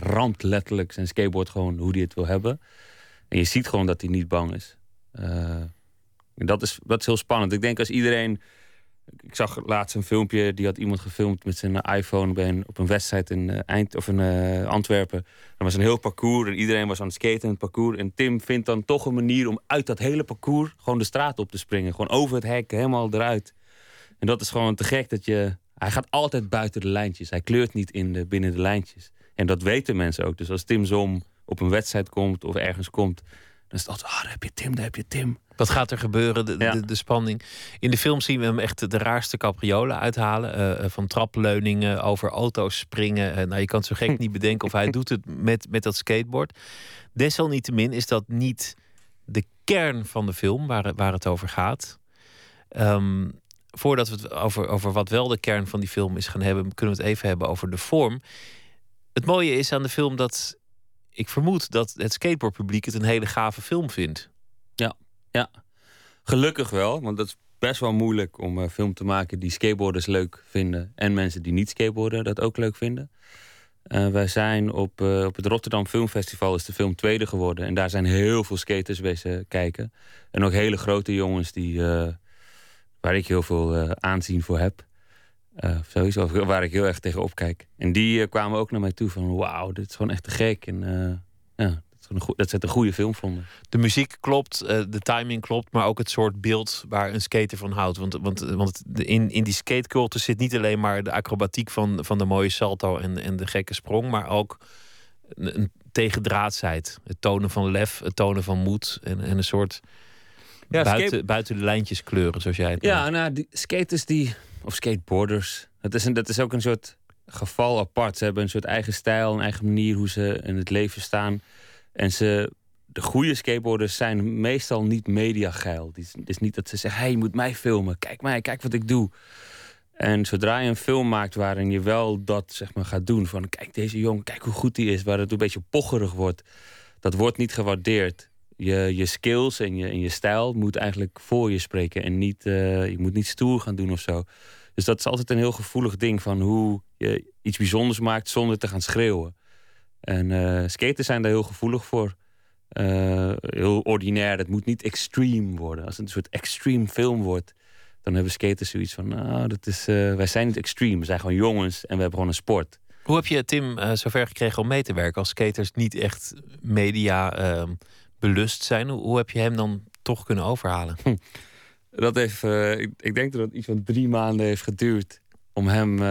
hij letterlijk zijn skateboard gewoon hoe hij het wil hebben. En je ziet gewoon dat hij niet bang is. Uh, dat, is dat is heel spannend. Ik denk als iedereen ik zag laatst een filmpje, die had iemand gefilmd met zijn iPhone bij op een wedstrijd in uh, Eind of in uh, Antwerpen. Er was een heel parcours en iedereen was aan het skaten in het parcours. En Tim vindt dan toch een manier om uit dat hele parcours gewoon de straat op te springen. Gewoon over het hek, helemaal eruit. En dat is gewoon te gek dat je. Hij gaat altijd buiten de lijntjes. Hij kleurt niet in de, binnen de lijntjes. En dat weten mensen ook. Dus als Tim Zom op een wedstrijd komt of ergens komt, dan is het altijd: ah, daar heb je Tim, daar heb je Tim. Wat gaat er gebeuren? De, de, de, spanning. In de film zien we hem echt de raarste capriolen uithalen. Uh, van trapleuningen, over auto's springen. Uh, nou, je kan het zo gek niet bedenken of hij doet het met, met dat skateboard. Desalniettemin is dat niet de kern van de film waar, waar het over gaat. Um, voordat we het over, over wat wel de kern van die film is gaan hebben, kunnen we het even hebben over de vorm. Het mooie is aan de film dat ik vermoed dat het skateboardpubliek het een hele gave film vindt. Ja. Ja, gelukkig wel. Want dat is best wel moeilijk om een film te maken die skateboarders leuk vinden. En mensen die niet skateboarden dat ook leuk vinden. Uh, wij zijn op, uh, op het Rotterdam Filmfestival is de film tweede geworden. En daar zijn heel veel skaters wezen kijken. En ook hele grote jongens die, waar ik heel veel aanzien voor heb. Sowieso, waar ik heel erg tegen opkijk. En die kwamen ook naar mij toe van wauw, dit is gewoon echt te gek. En ja, dat ze het een goede film vonden. De muziek klopt, eh, de timing klopt, maar ook het soort beeld waar een skater van houdt. Want, want, want in, in die skateculture zit niet alleen maar de acrobatiek van, van de mooie salto en, en de gekke sprong, maar ook een, een tegendraadsheid. Het tonen van lef, het tonen van moed en, en een soort ja, buiten, buiten de lijntjes kleuren, zoals jij het Ja, nou, die skaters die, of skateboarders, dat is, een, dat is ook een soort geval apart. Ze hebben een soort eigen stijl, een eigen manier hoe ze in het leven staan. En ze, de goede skateboarders zijn meestal niet mediageil. Het is, is niet dat ze zeggen, hey, je moet mij filmen. Kijk mij, kijk wat ik doe. En zodra je een film maakt waarin je wel dat zeg maar, gaat doen... van kijk deze jongen, kijk hoe goed hij is... waar het een beetje pocherig wordt... dat wordt niet gewaardeerd. Je, je skills en je, en je stijl moet eigenlijk voor je spreken... en niet, uh, je moet niet stoer gaan doen of zo. Dus dat is altijd een heel gevoelig ding... van hoe je iets bijzonders maakt zonder te gaan schreeuwen. En uh, skaters zijn daar heel gevoelig voor. Uh, heel ordinair. Het moet niet extreme worden. Als het een soort extreme film wordt, dan hebben skaters zoiets van: nou, dat is, wij zijn niet extreme. We zijn gewoon jongens en we hebben gewoon een sport. Hoe heb je Tim zover gekregen om mee te werken als skaters niet echt media ehm, belust zijn? Hoe, heb je hem dan toch kunnen overhalen? Hm. Dat heeft, ik, ik, denk dat het iets van drie maanden heeft geduurd om hem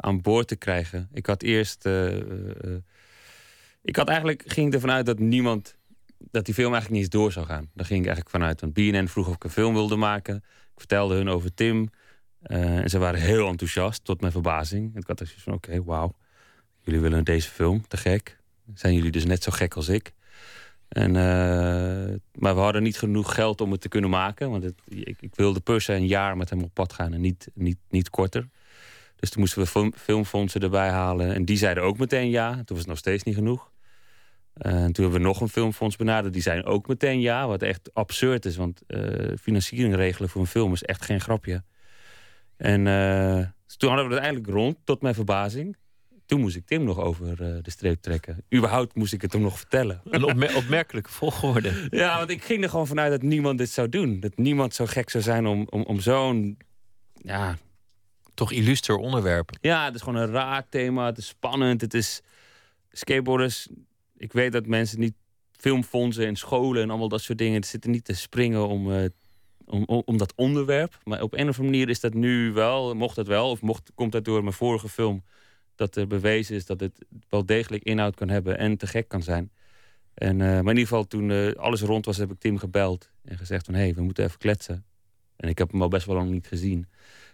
aan boord te krijgen. Ik had eerst ik had eigenlijk, ging ervan uit dat niemand, dat die film eigenlijk niet eens door zou gaan. Daar ging ik eigenlijk vanuit. Want BNN vroeg of ik een film wilde maken. Ik vertelde hun over Tim. En ze waren heel enthousiast, tot mijn verbazing. Ik had dus van, oké, okay, wauw. Jullie willen deze film, te gek. Zijn jullie dus net zo gek als ik? En, uh, maar we hadden niet genoeg geld om het te kunnen maken. Want ik, ik, wilde per se een jaar met hem op pad gaan en niet, niet, niet korter. Dus toen moesten we filmfondsen erbij halen. En die zeiden ook meteen ja. Toen was het nog steeds niet genoeg. Uh, toen hebben we nog een filmfonds benaderd. Die zijn ook meteen ja. Wat echt absurd is. Want uh, financiering regelen voor een film is echt geen grapje. En uh, toen hadden we het eindelijk rond, tot mijn verbazing. Toen moest ik Tim nog over de streep trekken. Überhaupt moest ik het hem nog vertellen. Een opmerkelijke volgorde. ja, want ik ging er gewoon vanuit dat niemand dit zou doen. Dat niemand zo gek zou zijn om, om, om zo'n... Ja, Toch illuster onderwerp. Ja, het is gewoon een raar thema. Het is spannend. Het is... Skateboarders ik weet dat mensen niet filmfondsen en scholen en allemaal dat soort dingen zitten niet te springen om, uh, om, om, dat onderwerp. Maar op een of andere manier is dat nu wel, mocht dat wel, of mocht, komt dat door mijn vorige film, dat er bewezen is dat het wel degelijk inhoud kan hebben en te gek kan zijn. En, uh, maar in ieder geval, toen uh, alles rond was, heb ik Tim gebeld en gezegd van hé, hey, we moeten even kletsen. En ik heb hem al best wel lang niet gezien.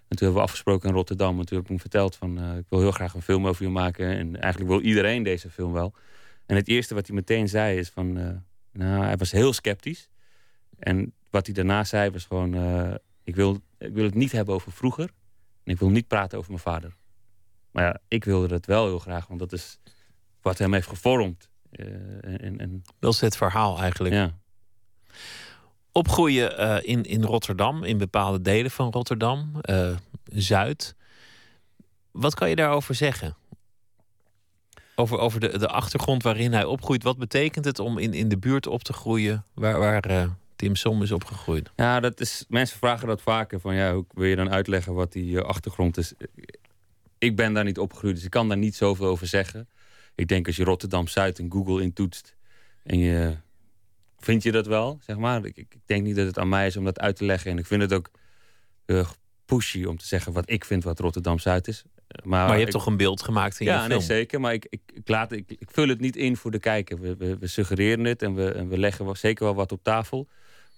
En toen hebben we afgesproken in Rotterdam. En toen heb ik hem verteld van ik wil heel graag een film over je maken. En eigenlijk wil iedereen deze film wel. En het eerste wat hij meteen zei is van... Nou, hij was heel sceptisch. En wat hij daarna zei was gewoon... Ik, wil, ik wil het niet hebben over vroeger. En ik wil niet praten over mijn vader. Maar ja, ik wilde dat wel heel graag. Want dat is wat hem heeft gevormd. Uh, en, en... Dat is het verhaal eigenlijk. Ja. Opgroeien in, in Rotterdam, in bepaalde delen van Rotterdam, Zuid. Wat kan je daarover zeggen? Over, over de, de achtergrond waarin hij opgroeit. Wat betekent het om in, in de buurt op te groeien waar, waar Tim Som is opgegroeid? Ja, dat is, mensen vragen dat vaker. Van, ja, hoe wil je dan uitleggen wat die achtergrond is? Ik ben daar niet opgegroeid, dus ik kan daar niet zoveel over zeggen. Ik denk als je Rotterdam-Zuid in Google intoetst... en je vind je dat wel, zeg maar. Ik, ik, denk niet dat het aan mij is om dat uit te leggen. En ik vind het ook uh, pushy om te zeggen wat ik vind wat Rotterdam-Zuid is. Maar, maar je hebt toch een beeld gemaakt in ja, je film? Ja, nee, zeker. Maar ik, ik, ik, laat, ik, ik vul het niet in voor de kijker. We, we, we suggereren het en we, en we leggen wel, zeker wel wat op tafel.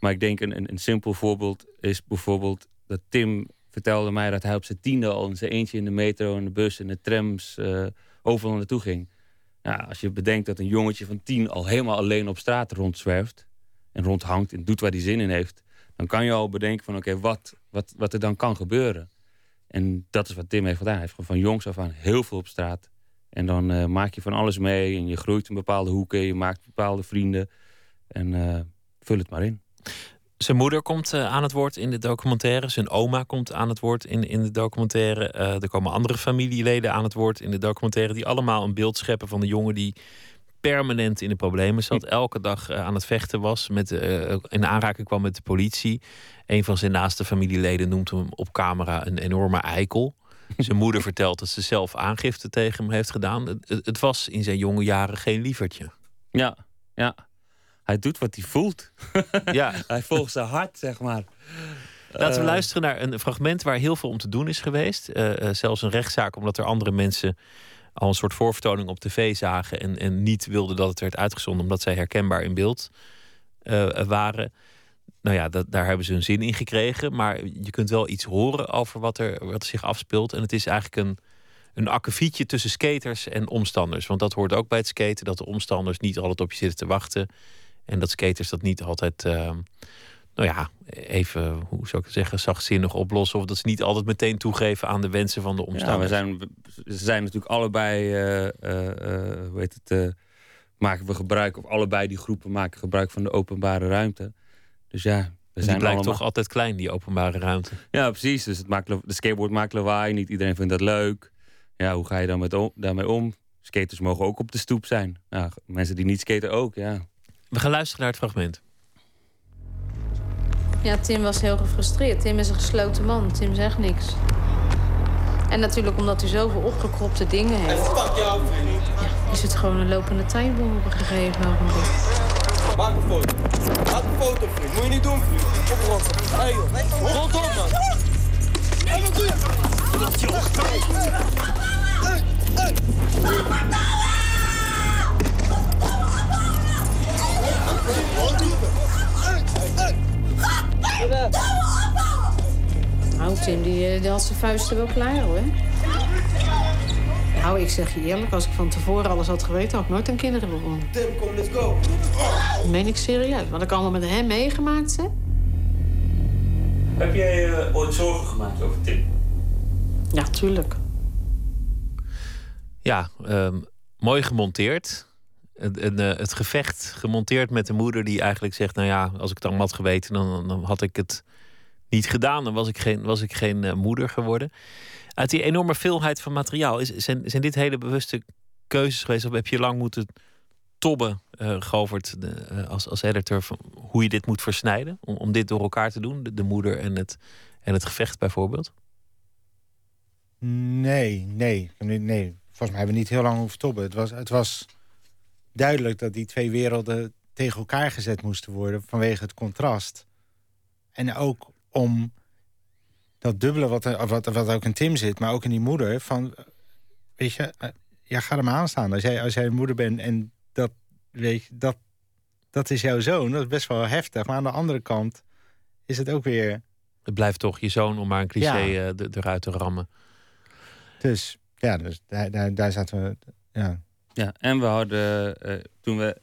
Maar ik denk een, een, een simpel voorbeeld is bijvoorbeeld dat Tim vertelde mij dat hij op zijn tiende al in zijn eentje in de metro en de bus en de trams uh, overal naartoe ging. Nou, als je bedenkt dat een jongetje van tien al helemaal alleen op straat rondzwerft en rondhangt en doet waar hij zin in heeft, dan kan je al bedenken van oké, wat, wat, wat er dan kan gebeuren. En dat is wat Tim heeft gedaan. Hij heeft gewoon van jongs af aan heel veel op straat. En dan uh, maak je van alles mee en je groeit in bepaalde hoeken, je maakt bepaalde vrienden en uh, vul het maar in. Zijn moeder komt uh, aan het woord in de documentaire. Zijn oma komt aan het woord in, in de documentaire. Uh, er komen andere familieleden aan het woord in de documentaire. Die allemaal een beeld scheppen van de jongen die permanent in de problemen zat. Elke dag uh, aan het vechten was. Met, in aanraking kwam met de politie. Een van zijn naaste familieleden noemt hem op camera een enorme eikel. Zijn moeder vertelt dat ze zelf aangifte tegen hem heeft gedaan. Het, het was in zijn jonge jaren geen lievertje. Ja, ja hij doet wat hij voelt. ja. hij volgt zijn hart, zeg maar. Laten we uh, luisteren naar een fragment waar heel veel om te doen is geweest. Uh, zelfs een rechtszaak, omdat er andere mensen al een soort voorvertoning op tv zagen. En, en niet wilden dat het werd uitgezonden, omdat zij herkenbaar in beeld waren. Nou ja, dat, daar hebben ze hun zin in gekregen. Maar je kunt wel iets horen over wat er, wat er zich afspeelt. En het is eigenlijk een, een akkefietje tussen skaters en omstanders. Want dat hoort ook bij het skaten, dat de omstanders niet altijd op je zitten te wachten. En dat skaters dat niet altijd, uh, nou ja, even, hoe zou ik het zeggen, zachtzinnig oplossen. Of dat ze niet altijd meteen toegeven aan de wensen van de omstanders. Ja, we zijn, ze zijn natuurlijk allebei, uh, uh, hoe heet het, maken we gebruik, of allebei die groepen maken gebruik van de openbare ruimte. Dus ja, we zijn blijkt toch altijd klein, die openbare ruimte. Ja, precies. Dus het maakt, de skateboard maakt lawaai. Niet iedereen vindt dat leuk. Ja, hoe ga je dan met daarmee om? Skaters mogen ook op de stoep zijn. Nou, mensen die niet skaten ook, ja. We gaan luisteren naar het fragment. Ja, Tim was heel gefrustreerd. Tim is een gesloten man. Tim zegt niks. En natuurlijk omdat hij zoveel opgekropte dingen heeft. fuck jou, vriend. Ja, is het gewoon een lopende op een gegeven moment. Maak een foto. Maak een foto, vriend. Moet je niet doen, vriend. Oprotten. Hé, hey, joh. Rot op, man. Wat doe je? Hé, hé. Die, eh, die had zijn vuisten wel klaar, hoor. Nou, ik zeg je eerlijk, als ik van tevoren alles had geweten... had ik nooit aan kinderen begonnen. Tim, kom, let's go. Dat meen ik serieus. Wat ik allemaal met hem meegemaakt heb. Heb jij uh, ooit zorgen gemaakt over Tim? Ja, tuurlijk. Ja, um, mooi gemonteerd. Een, uh, het gevecht gemonteerd met de moeder die eigenlijk zegt... nou ja, als ik het allemaal had geweten, dan, dan had ik het niet gedaan. Dan was ik geen, was ik geen uh, moeder geworden. Uit die enorme veelheid van materiaal... Is, zijn, zijn dit hele bewuste keuzes geweest? Of heb je lang moeten tobben, uh, Govert, de, uh, als, als editor... Van hoe je dit moet versnijden? Om, om dit door elkaar te doen? De, de moeder en het, en het gevecht bijvoorbeeld? Nee, nee, nee. Volgens mij hebben we niet heel lang hoeven tobben. Het was... Het was duidelijk dat die twee werelden tegen elkaar gezet moesten worden vanwege het contrast. En ook om dat dubbele wat, er, wat, wat ook in Tim zit, maar ook in die moeder. Van, weet je, eh, ja, ga er maar aan staan. Als jij, als jij een moeder bent en dat, weet je, dat, dat is jouw zoon, dat is best wel heftig. Maar aan de andere kant is het ook weer... Het blijft toch je zoon, om maar een cliché ja. uh, eruit te rammen. Dus ja, dus daar, daar, daar zaten we... Ja. Ja, en we hadden, uh, toen, we,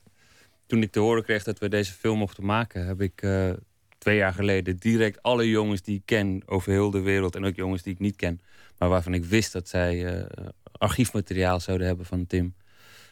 toen ik te horen kreeg dat we deze film mochten maken, heb ik uh, twee jaar geleden direct alle jongens die ik ken over heel de wereld en ook jongens die ik niet ken, maar waarvan ik wist dat zij uh, archiefmateriaal zouden hebben van Tim,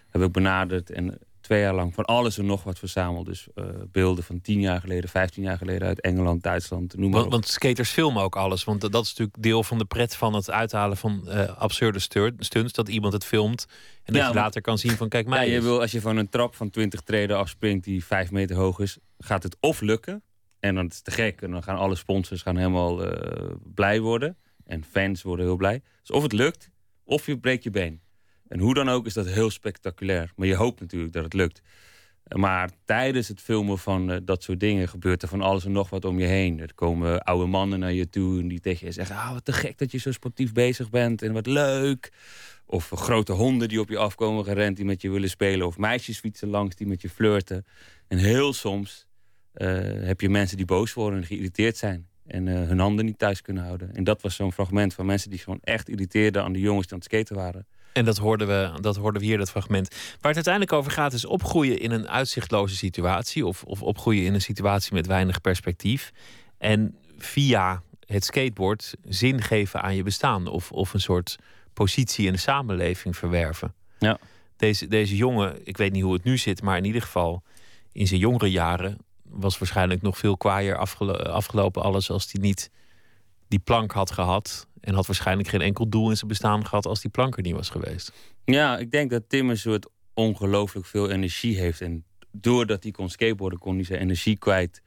heb ik benaderd. En twee jaar lang van alles en nog wat verzameld. Dus uh, beelden van tien jaar geleden, vijftien jaar geleden uit Engeland, Duitsland, noem maar want, want, skaters filmen ook alles. Want dat is natuurlijk deel van de pret van het uithalen van uh, absurde stunts. Dat iemand het filmt en dat je later kan zien van kijk mij. Ja, je wil, als je van een trap van 20 treden afspringt die vijf meter hoog is, gaat het of lukken. En dan is het te gek. En dan gaan alle sponsors gaan helemaal uh, blij worden. En fans worden heel blij. Dus of het lukt, of je breekt je been. En hoe dan ook is dat heel spectaculair. Maar je hoopt natuurlijk dat het lukt. Maar tijdens het filmen van uh, dat soort dingen gebeurt er van alles en nog wat om je heen. Er komen oude mannen naar je toe en die tegen je zeggen: Ah, wat te gek dat je zo sportief bezig bent en wat leuk. Of grote honden die op je afkomen gerend die met je willen spelen. Of meisjes fietsen langs die met je flirten. En heel soms heb je mensen die boos worden en geïrriteerd zijn. En uh, hun handen niet thuis kunnen houden. En dat was zo'n fragment van mensen die gewoon echt irriteerden aan de jongens die aan het skaten waren. En dat hoorden, we, dat hoorden we hier, dat fragment. Waar het uiteindelijk over gaat, is opgroeien in een uitzichtloze situatie. Of, of opgroeien in een situatie met weinig perspectief. En via het skateboard zin geven aan je bestaan. Of, of een soort positie in de samenleving verwerven. Ja. Deze, deze jongen, ik weet niet hoe het nu zit, maar in ieder geval in zijn jongere jaren was waarschijnlijk nog veel kwaaier afgelopen alles als hij niet die plank had gehad. En had waarschijnlijk geen enkel doel in zijn bestaan gehad als die plank er niet was geweest. Ja, ik denk dat Tim een soort ongelooflijk veel energie heeft. En doordat hij kon skateboarden, kon hij zijn energie kwijt.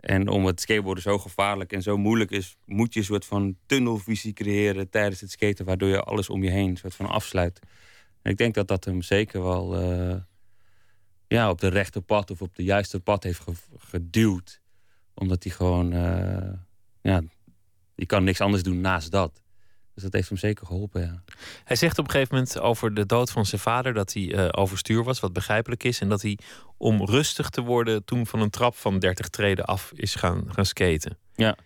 En om het skateboarden zo gevaarlijk en zo moeilijk is, moet je een soort van tunnelvisie creëren tijdens het skaten, waardoor je alles om je heen een soort van afsluit. En ik denk dat dat hem zeker wel uh, ja, op de rechte pad of op de juiste pad heeft geduwd. Omdat hij gewoon uh, ja, je kan niks anders doen naast dat. Dus dat heeft hem zeker geholpen, ja. Hij zegt op een gegeven moment over de dood van zijn vader... dat hij uh, overstuur was, wat begrijpelijk is. En dat hij, om rustig te worden... toen van een trap van 30 treden af is gaan, gaan skaten. Ja.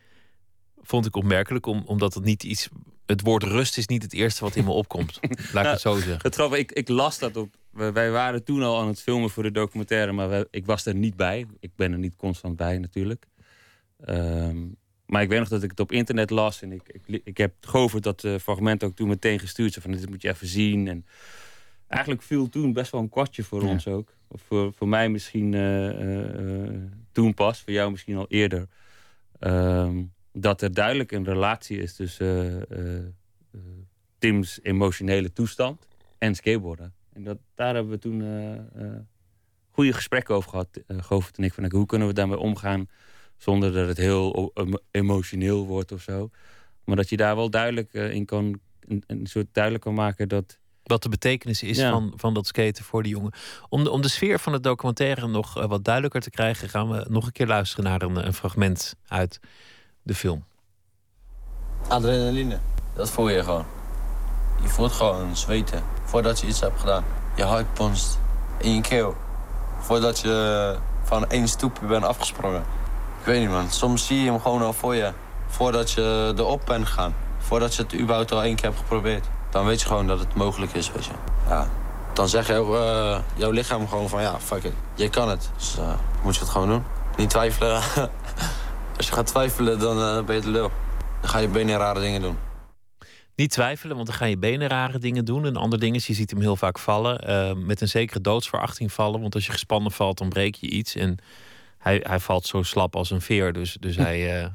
Vond ik opmerkelijk, om, omdat het niet iets... Het woord rust is niet het eerste wat in me opkomt. Laat ik het zo zeggen. Het ik, ik las dat op... Wij waren toen al aan het filmen voor de documentaire... maar ik was er niet bij. Ik ben er niet constant bij, natuurlijk. Um, maar ik weet nog dat ik het op internet las en ik, ik, ik heb Govert dat uh, fragment ook toen meteen gestuurd. van dit moet je even zien. En eigenlijk viel toen best wel een kwartje voor ons ook. Of voor, voor mij misschien uh, toen pas, voor jou misschien al eerder. Ehm, dat er duidelijk een relatie is tussen Tim's emotionele toestand en skateboarden. En dat, daar hebben we toen goede gesprekken over gehad, Govert en ik. Van, hoe kunnen we daarmee omgaan zonder dat het heel emotioneel wordt of zo. Maar dat je daar wel duidelijk eh, in kan, een, een, soort duidelijk kan maken dat. Wat de betekenis is van, van dat skaten voor die jongen. Om de, om de sfeer van het documentaire nog eh, wat duidelijker te krijgen, gaan we nog een keer luisteren naar een, een fragment uit de film. Adrenaline, dat voel je gewoon. Je voelt gewoon zweten voordat je iets hebt gedaan. Je hart ponst in je keel. Voordat je van één stoepje bent afgesprongen. Ik weet niet, man. Soms zie je hem gewoon al voor je. Voordat je erop bent gegaan. Voordat je het überhaupt al één keer hebt geprobeerd. Dan weet je gewoon dat het mogelijk is, weet je. Ja. Dan zegt jou, uh, jouw lichaam gewoon van, ja, fuck it. Je kan het. Dus uh, moet je het gewoon doen. Niet twijfelen. Als je gaat twijfelen, dan uh, ben je de lul. Dan ga je benen rare dingen doen. Niet twijfelen, want dan ga je benen rare dingen doen. En andere dingen, je ziet hem heel vaak vallen. met een zekere doodsverachting vallen. Want als je gespannen valt, dan breek je iets. En hij, hij valt zo slap als een veer. Dus, dus hij. Uh,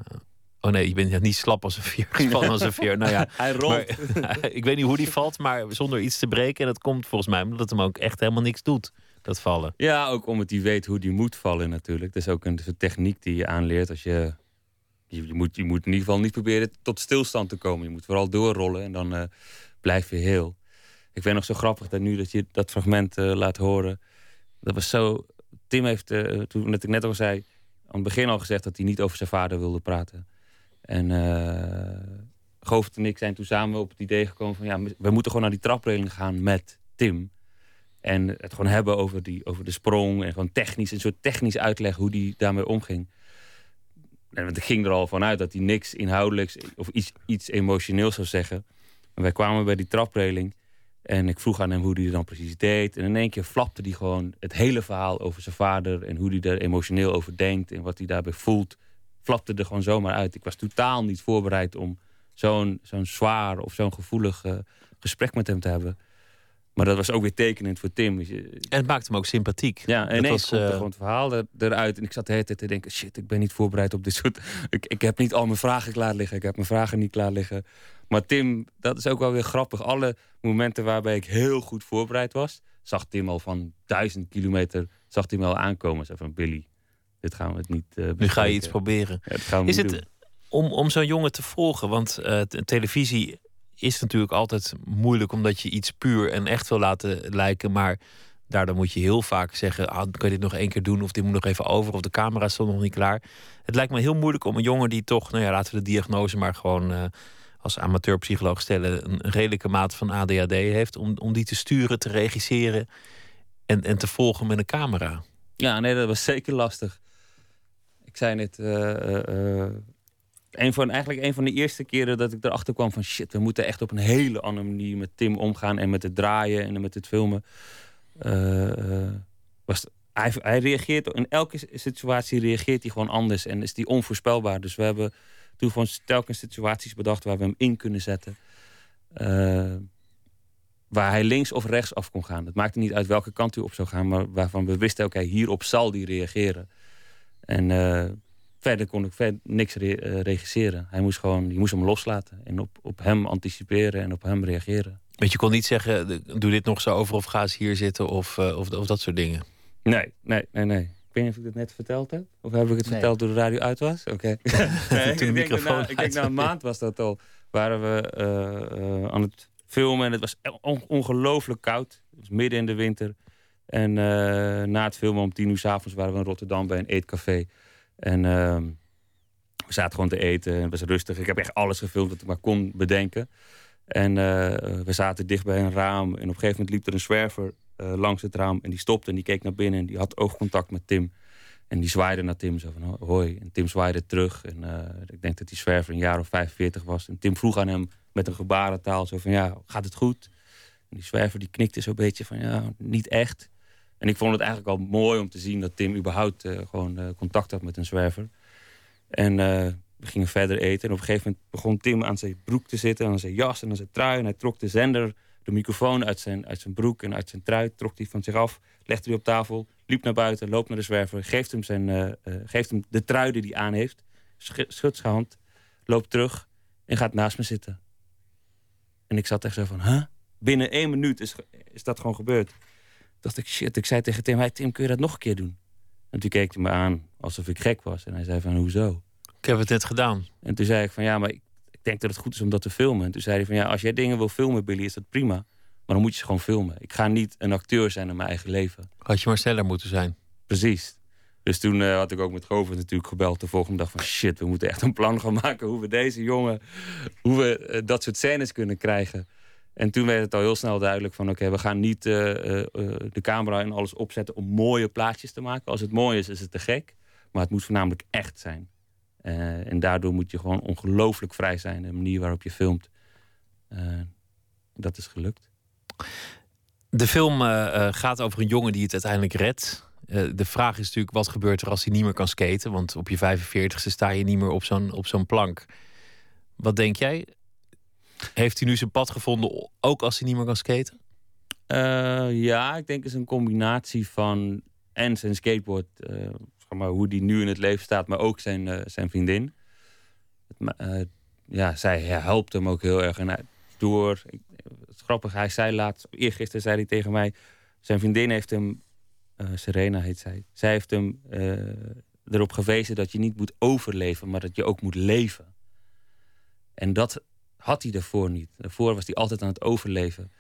oh nee, je bent niet slap als een veer, gespannen als een veer. Nou ja, hij rolt. ik weet niet hoe die valt, maar zonder iets te breken. En dat komt volgens mij omdat het hem ook echt helemaal niks doet. Dat vallen. Ja, ook omdat hij weet hoe die moet vallen natuurlijk. Dat is ook een, een techniek die je aanleert als je je, moet, je moet in ieder geval niet proberen tot stilstand te komen. Je moet vooral doorrollen en dan uh, blijf je heel. Ik vind nog zo grappig dat nu dat je dat fragment uh, laat horen. Dat was zo Tim heeft, uh, toen ik net al zei, aan het begin al gezegd dat hij niet over zijn vader wilde praten. En uh, en ik zijn toen samen op het idee gekomen van ja, we moeten gewoon naar die trapreling gaan met Tim. En het gewoon hebben over, die, over de sprong en gewoon technisch, een soort technisch uitleg hoe die daarmee omging. En ik ging er al vanuit dat hij niks inhoudelijks of iets, iets emotioneels zou zeggen. En wij kwamen bij die trapreling. En ik vroeg aan hem hoe hij het dan precies deed. En in één keer flapte hij gewoon het hele verhaal over zijn vader. En hoe hij er emotioneel over denkt. En wat hij daarbij voelt. Flapte er gewoon zomaar uit. Ik was totaal niet voorbereid om zo'n zo'n zwaar of zo'n gevoelig uh, gesprek met hem te hebben. Maar dat was ook weer tekenend voor Tim. En het maakte hem ook sympathiek. Ja, en ineens was, komt er gewoon het verhaal eruit. En ik zat de hele tijd te denken, shit, ik ben niet voorbereid op dit soort... Ik, ik heb niet al mijn vragen klaar liggen. Ik heb mijn vragen niet klaar liggen. Maar Tim, dat is ook wel weer grappig. Alle momenten waarbij ik heel goed voorbereid was... zag Tim al van duizend kilometer zag Tim al aankomen. Zei van, Billy, dit gaan we het niet uh, Nu ga je iets proberen. is het om, om zo'n jongen te volgen? Want uh, televisie is natuurlijk altijd moeilijk... omdat je iets puur en echt wil laten lijken... maar daardoor moet je heel vaak zeggen: ah, kan je dit nog één keer doen? Of dit moet nog even over? Of de camera is nog niet klaar. Het lijkt me heel moeilijk om een jongen die toch, nou ja, laten we de diagnose maar gewoon uh, als amateurpsycholoog stellen, een redelijke mate van ADHD heeft, om, om die te sturen, te regisseren en, en te volgen met een camera. Ja, nee, dat was zeker lastig. Ik zei net, uh, een van, eigenlijk een van de eerste keren dat ik erachter kwam van shit, we moeten echt op een hele andere manier met Tim omgaan en met het draaien en met het filmen. was, hij, hij reageert in elke situatie reageert hij gewoon anders en is die onvoorspelbaar. Dus we hebben toen gewoon telkens situaties bedacht waar we hem in kunnen zetten. Uh, waar hij links of rechts af kon gaan. Het maakte niet uit welke kant hij op zou gaan, maar waarvan we wisten, oké, hierop zal hij reageren. En verder kon ik verder niks re uh, regisseren. Hij moest gewoon, je moest hem loslaten en op, op hem anticiperen en op hem reageren. Want je kon niet zeggen, doe dit nog zo over of ga eens hier zitten of, uh, of, of, dat soort dingen. Nee, nee, nee, nee. Ik weet niet of ik het net verteld heb. Of heb ik het verteld door de radio uit was? Oké. Okay. ik, denk na, ik denk na een maand was dat al. Waren we aan het filmen. En het was ongelooflijk koud. Het was midden in de winter. En uh, na het filmen om tien uur s avonds waren we in Rotterdam bij een eetcafé. En uh, we zaten gewoon te eten. En het was rustig. Ik heb echt alles gefilmd wat ik maar kon bedenken. En uh, we zaten dicht bij een raam. En op een gegeven moment liep er een zwerver uh, langs het raam. En die stopte en die keek naar binnen. En die had oogcontact met Tim. En die zwaaide naar Tim. Zo van hoi. En Tim zwaaide terug. En ik denk dat die zwerver een jaar of 45 was. En Tim vroeg aan hem met een gebarentaal. Zo van, ja, gaat het goed? En die zwerver die knikte zo'n beetje van, ja, niet echt. En ik vond het eigenlijk al mooi om te zien dat Tim überhaupt uh, gewoon uh, contact had met een zwerver. En uh, we gingen verder eten. En op een gegeven moment begon Tim aan zijn broek te zitten, aan zijn jas en aan zijn trui. En hij trok de zender, de microfoon uit zijn, uit zijn broek en uit zijn trui, trok die van zich af, legde die op tafel, liep naar buiten, loopt naar de zwerver, geeft hem, zijn, geeft hem de trui die hij aan heeft, schudt zijn hand, loopt terug en gaat naast me zitten. En ik zat echt zo van, huh? Binnen één minuut is, is dat gewoon gebeurd. Dacht ik, shit, ik zei tegen Tim, hey, Tim, kun je dat nog een keer doen? En toen keek hij me aan alsof ik gek was. En hij zei van, hoezo? Ik heb het net gedaan. En toen zei ik van, ja, maar ik, ik denk dat het goed is om dat te filmen. En toen zei hij van, ja, als jij dingen wil filmen, Billy, is dat prima. Maar dan moet je ze gewoon filmen. Ik ga niet een acteur zijn in mijn eigen leven. Had je maar sneller moeten zijn. Precies. Dus toen uh, had ik ook met Govert natuurlijk gebeld de volgende dag van shit, we moeten echt een plan gaan maken hoe we deze jongen, hoe we uh, dat soort scènes kunnen krijgen. En toen werd het al heel snel duidelijk van oké, we gaan niet uh, de camera en alles opzetten om mooie plaatjes te maken. Als het mooi is, is het te gek. Maar het moet voornamelijk echt zijn. en daardoor moet je gewoon ongelooflijk vrij zijn. De manier waarop je filmt. dat is gelukt. De film gaat over een jongen die het uiteindelijk redt. Eh, de vraag is natuurlijk, wat gebeurt er als hij niet meer kan skaten? Want op je 45ste sta je niet meer op zo'n, op zo'n plank. Wat denk jij? Heeft hij nu zijn pad gevonden, ook als hij niet meer kan skaten? Uh, ja, ik denk het is een combinatie van en zijn skateboard, uh, maar, hoe die nu in het leven staat, maar ook zijn, zijn vriendin. ja, zij helpt hem ook heel erg. En door, het is grappig, hij zei laatst, eergisteren zei hij tegen mij, zijn vriendin heeft hem Serena heet zij. Zij heeft hem erop gewezen dat je niet moet overleven, maar dat je ook moet leven. En dat had hij daarvoor niet. Daarvoor was hij altijd aan het overleven.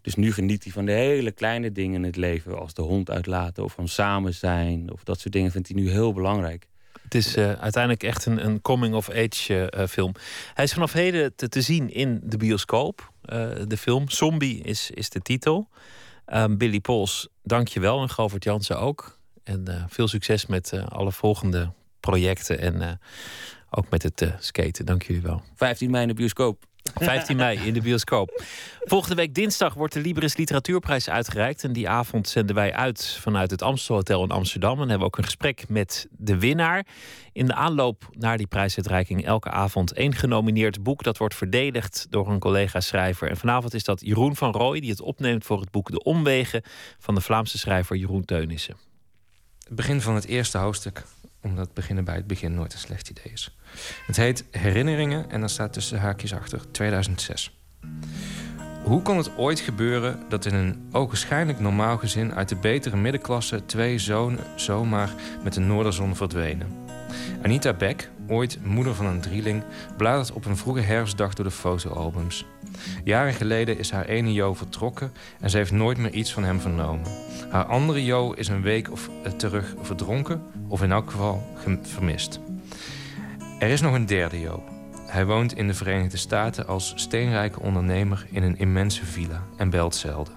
Dus nu geniet hij van de hele kleine dingen in het leven. Als de hond uitlaten of van samen zijn. Of dat soort dingen vindt hij nu heel belangrijk. Het is uh, uiteindelijk echt een, een coming-of-age uh, film. Hij is vanaf heden te, te zien in de bioscoop. De film Zombie is, is de titel. Um, Billy Pols, dank je wel. En Govert Jansen ook. En veel succes met alle volgende projecten. En ook met het skaten. Dank jullie wel. 15 mei in de bioscoop. 15 mei in de bioscoop. Volgende week dinsdag wordt de Libris Literatuurprijs uitgereikt. En die avond zenden wij uit vanuit het Amstelhotel in Amsterdam. En hebben we ook een gesprek met de winnaar. In de aanloop naar die prijsuitreiking elke avond één genomineerd boek. Dat wordt verdedigd door een collega-schrijver. En vanavond is dat Jeroen van Rooij, die het opneemt voor het boek De Omwegen van de Vlaamse schrijver Jeroen Teunissen. Het begin van het eerste hoofdstuk, omdat beginnen bij het begin nooit een slecht idee is. Het heet Herinneringen en dan staat tussen haakjes achter 2006. Hoe kon het ooit gebeuren dat in een ogenschijnlijk normaal gezin uit de betere middenklasse twee zonen zomaar met de noorderzon verdwenen? Anita Beck, ooit moeder van een drieling, bladert op een vroege herfstdag door de fotoalbums. Jaren geleden is haar ene Jo vertrokken en ze heeft nooit meer iets van hem vernomen. Haar andere Jo is een week of terug verdronken, of in elk geval vermist. Er is nog een derde Jo. Hij woont in de Verenigde Staten als steenrijke ondernemer in een immense villa en belt zelden.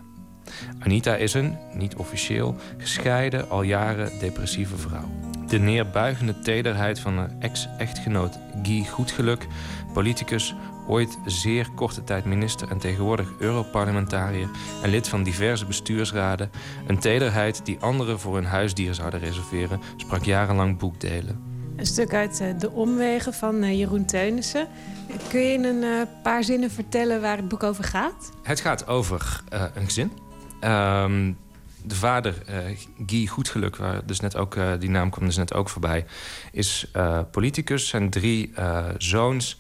Anita is een, niet officieel, gescheiden, al jaren depressieve vrouw. De neerbuigende tederheid van haar ex-echtgenoot Guy Goedgeluk, politicus, ooit zeer korte tijd minister en tegenwoordig Europarlementariër en lid van diverse bestuursraden, een tederheid die anderen voor hun huisdier zouden reserveren, sprak jarenlang boekdelen. Een stuk uit eh, De Omwegen van eh, Jeroen Teunissen. Kun je in een eh, paar zinnen vertellen waar het boek over gaat? Het gaat over een gezin. Ehm, de vader, Guy Goedgeluk, waar dus net ook, die naam kwam dus net ook voorbij, is politicus. Zijn drie zoons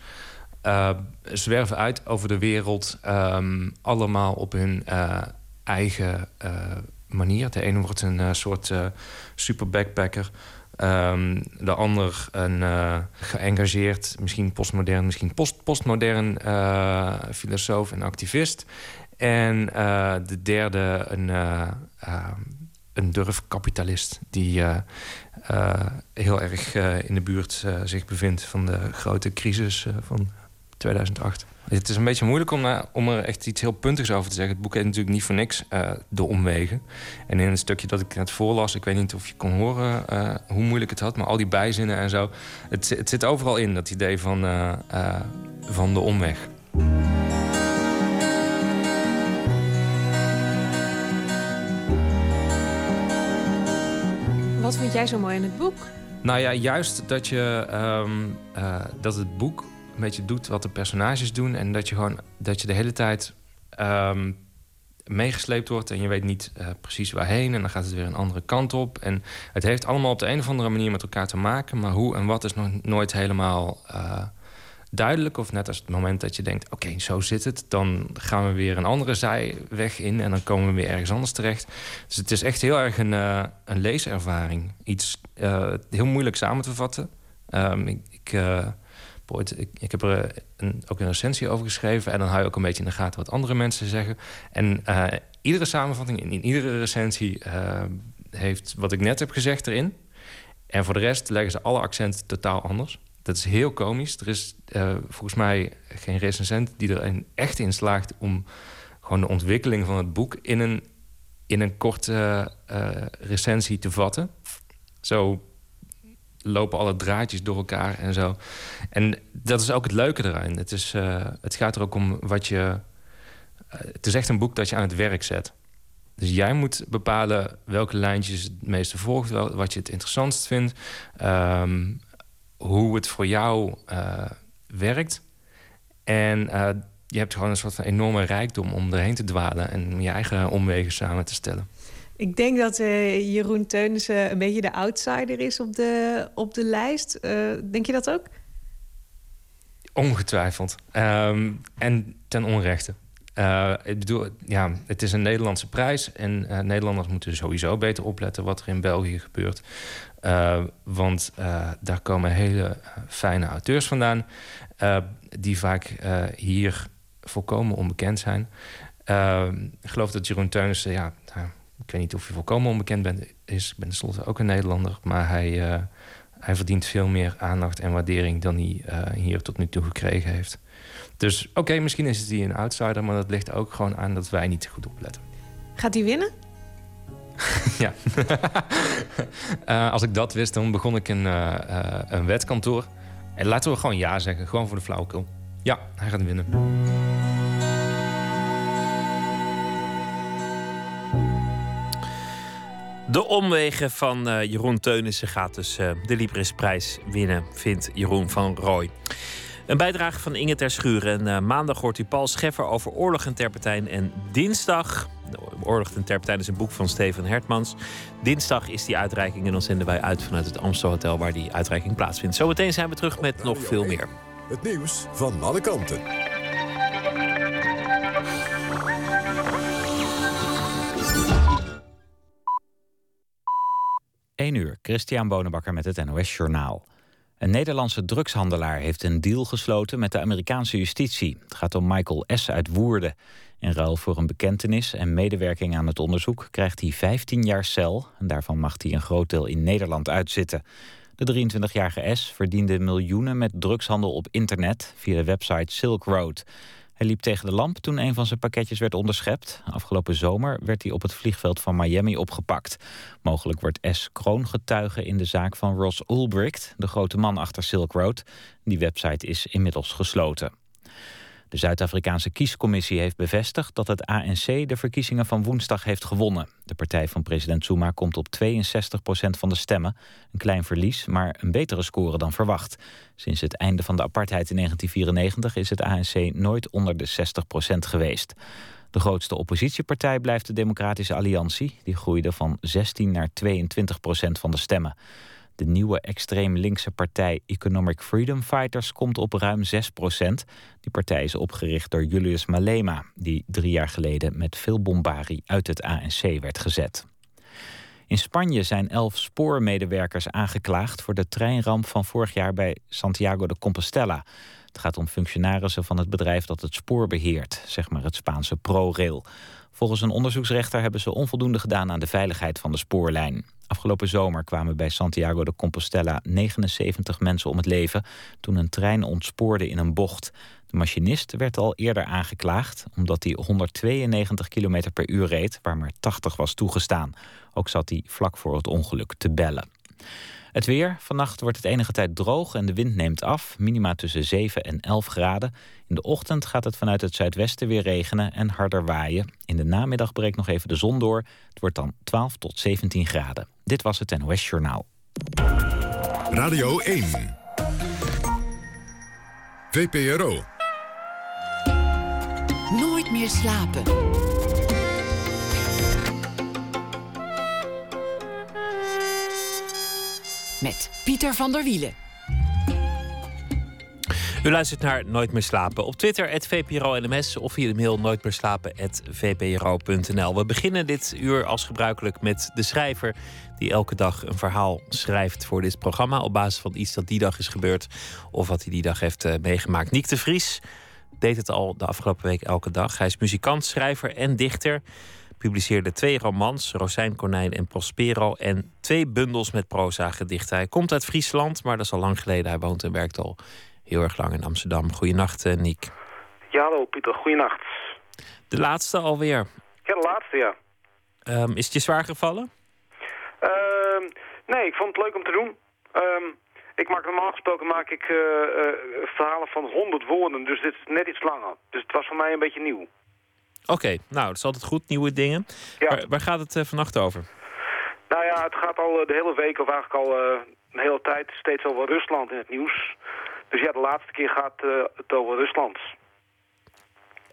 zwerven uit over de wereld, ehm, allemaal op hun eigen manier. De ene wordt een soort super backpacker. Um, de ander een uh, geëngageerd, misschien postmodern, misschien post postmodern uh, filosoof en activist. En uh, de derde een, een durfkapitalist die heel erg in de buurt zich bevindt van de grote crisis van 2008. Het is een beetje moeilijk om, uh, om er echt iets heel puntigs over te zeggen. Het boek heet natuurlijk niet voor niks uh, De Omwegen. En in het stukje dat ik net voorlas... ik weet niet of je kon horen uh, hoe moeilijk het had... maar al die bijzinnen en zo... het, het zit overal in, dat idee van, van de omweg. Wat vind jij zo mooi in het boek? Nou ja, juist dat, je, um, dat het boek een beetje doet wat de personages doen. En dat je gewoon dat je de hele tijd um, meegesleept wordt en je weet niet uh, precies waarheen. En dan gaat het weer een andere kant op. En het heeft allemaal op de een of andere manier met elkaar te maken. Maar hoe en wat is nog nooit helemaal uh, duidelijk. Of net als het moment dat je denkt: oké, zo zit het. Dan gaan we weer een andere zijweg in. En dan komen we weer ergens anders terecht. Dus het is echt heel erg een, uh, een leeservaring. Iets heel moeilijk samen te vatten. Um, ik. ik ik, heb er een, ook een recensie over geschreven. En dan hou je ook een beetje in de gaten wat andere mensen zeggen. En uh, iedere samenvatting, in, iedere recensie, uh, heeft wat ik net heb gezegd erin. En voor de rest leggen ze alle accenten totaal anders. Dat is heel komisch. Er is volgens mij geen recensent die er echt in slaagt om gewoon de ontwikkeling van het boek in een, in een korte recensie te vatten. Zo lopen alle draadjes door elkaar en zo. En dat is ook het leuke eraan. Het, is, uh, het gaat er ook om wat je... Uh, het is echt een boek dat je aan het werk zet. Dus jij moet bepalen welke lijntjes het meeste volgt... wat je het interessantst vindt. Um, hoe het voor jou uh, werkt. En je hebt gewoon een soort van enorme rijkdom om erheen te dwalen... en je eigen omwegen samen te stellen. Ik denk dat uh, Jeroen Teunissen een beetje de outsider is op de, op de lijst. Uh, denk je dat ook? Ongetwijfeld. Um, en ten onrechte. Uh, ik bedoel, ja, het is een Nederlandse prijs. En Nederlanders moeten sowieso beter opletten wat er in België gebeurt. Want daar komen hele fijne auteurs vandaan. die vaak hier volkomen onbekend zijn. Ehm, ik geloof dat Jeroen Teunissen, ja, ik weet niet of je volkomen onbekend bent, is. Ik ben tenslotte ook een Nederlander. Maar hij, uh, hij verdient veel meer aandacht en waardering dan hij uh, hier tot nu toe gekregen heeft. Dus oké, okay, misschien is het hij een outsider, maar dat ligt ook gewoon aan dat wij niet goed opletten. Gaat hij winnen? ja. uh, als ik dat wist, dan begon ik een, een wetkantoor. En laten we gewoon ja zeggen, gewoon voor de flauwekul. Ja, hij gaat winnen. De omwegen van uh, Jeroen Teunissen gaat dus uh, de Librisprijs winnen, vindt Jeroen van Rooij. Een bijdrage van Inge ter Schuren. En uh, maandag hoort u Paul Scheffer over Oorlog en Terpentijn. En dinsdag, Oorlog en Terpentijn is een boek van Steven Hertmans. Dinsdag is die uitreiking en dan zenden wij uit vanuit het Amstel Hotel waar die uitreiking plaatsvindt. Zometeen zijn we terug met nog veel meer. Het nieuws van alle kanten. 1 uur, Christian Bonenbakker met het NOS Journaal. Een Nederlandse drugshandelaar heeft een deal gesloten met de Amerikaanse justitie. Het gaat om Michael S. uit Woerden. In ruil voor een bekentenis en medewerking aan het onderzoek krijgt hij 15 jaar cel. En daarvan mag hij een groot deel in Nederland uitzitten. De 23-jarige S verdiende miljoenen met drugshandel op internet via de website Silk Road. Hij liep tegen de lamp toen een van zijn pakketjes werd onderschept. Afgelopen zomer werd hij op het vliegveld van Miami opgepakt. Mogelijk wordt S. kroongetuige in de zaak van Ross Ulbricht, de grote man achter Silk Road. Die website is inmiddels gesloten. De Zuid-Afrikaanse kiescommissie heeft bevestigd dat het ANC de verkiezingen van woensdag heeft gewonnen. De partij van president Zuma komt op 62% van de stemmen. Een klein verlies, maar een betere score dan verwacht. Sinds het einde van de apartheid in 1994 is het ANC nooit onder de 60% geweest. De grootste oppositiepartij blijft de Democratische Alliantie. Die groeide van 16 naar 22% van de stemmen. De nieuwe extreem linkse partij Economic Freedom Fighters komt op ruim 6% Die partij is opgericht door Julius Malema, die drie jaar geleden met veel bombarie uit het ANC werd gezet. In Spanje zijn elf spoormedewerkers aangeklaagd voor de treinramp van vorig jaar bij Santiago de Compostela. Het gaat om functionarissen van het bedrijf dat het spoor beheert, zeg maar het Spaanse ProRail. Volgens een onderzoeksrechter hebben ze onvoldoende gedaan aan de veiligheid van de spoorlijn. Afgelopen zomer kwamen bij Santiago de Compostela 79 mensen om het leven toen een trein ontspoorde in een bocht. De machinist werd al eerder aangeklaagd omdat hij 192 km per uur reed, waar maar 80 was toegestaan. Ook zat hij vlak voor het ongeluk te bellen. Het weer. Vannacht wordt het enige tijd droog en de wind neemt af. Minima tussen 7 en 11 graden. In de ochtend gaat het vanuit het zuidwesten weer regenen en harder waaien. In de namiddag breekt nog even de zon door. Het wordt dan 12 tot 17 graden. Dit was het NOS Journaal. Radio 1. VPRO. Nooit meer slapen. Met Pieter van der Wielen. U luistert naar Nooit meer slapen. Op Twitter, het VPRO-NMS of via de mail nooitmeerslapen.vpro.nl. We beginnen dit uur als gebruikelijk met de schrijver... die elke dag een verhaal schrijft voor dit programma... op basis van iets dat die dag is gebeurd... of wat hij die dag heeft uh, meegemaakt. Niek de Vries deed het al de afgelopen week elke dag. Hij is muzikant, schrijver en dichter publiceerde twee romans, Rosijn Konijn en Prospero, en twee bundels met proza-gedichten. Hij komt uit Friesland, maar dat is al lang geleden. Hij woont en werkt al heel erg lang in Amsterdam. Goedenacht, uh, Niek. Ja, hallo Pieter, goedenacht. De laatste alweer. Ja, de laatste, ja. Um, is het je zwaar gevallen? Uh, nee, ik vond het leuk om te doen. Um, ik maak normaal gesproken maak ik uh, uh, verhalen van 100 woorden, dus dit is net iets langer. Dus het was voor mij een beetje nieuw. Oké, nou, dat is altijd goed, nieuwe dingen. Waar, waar, gaat het uh, vannacht over? Nou ja, het gaat al uh, de hele week, of eigenlijk al uh, een hele tijd, steeds over Rusland in het nieuws. Dus ja, de laatste keer gaat het over Rusland.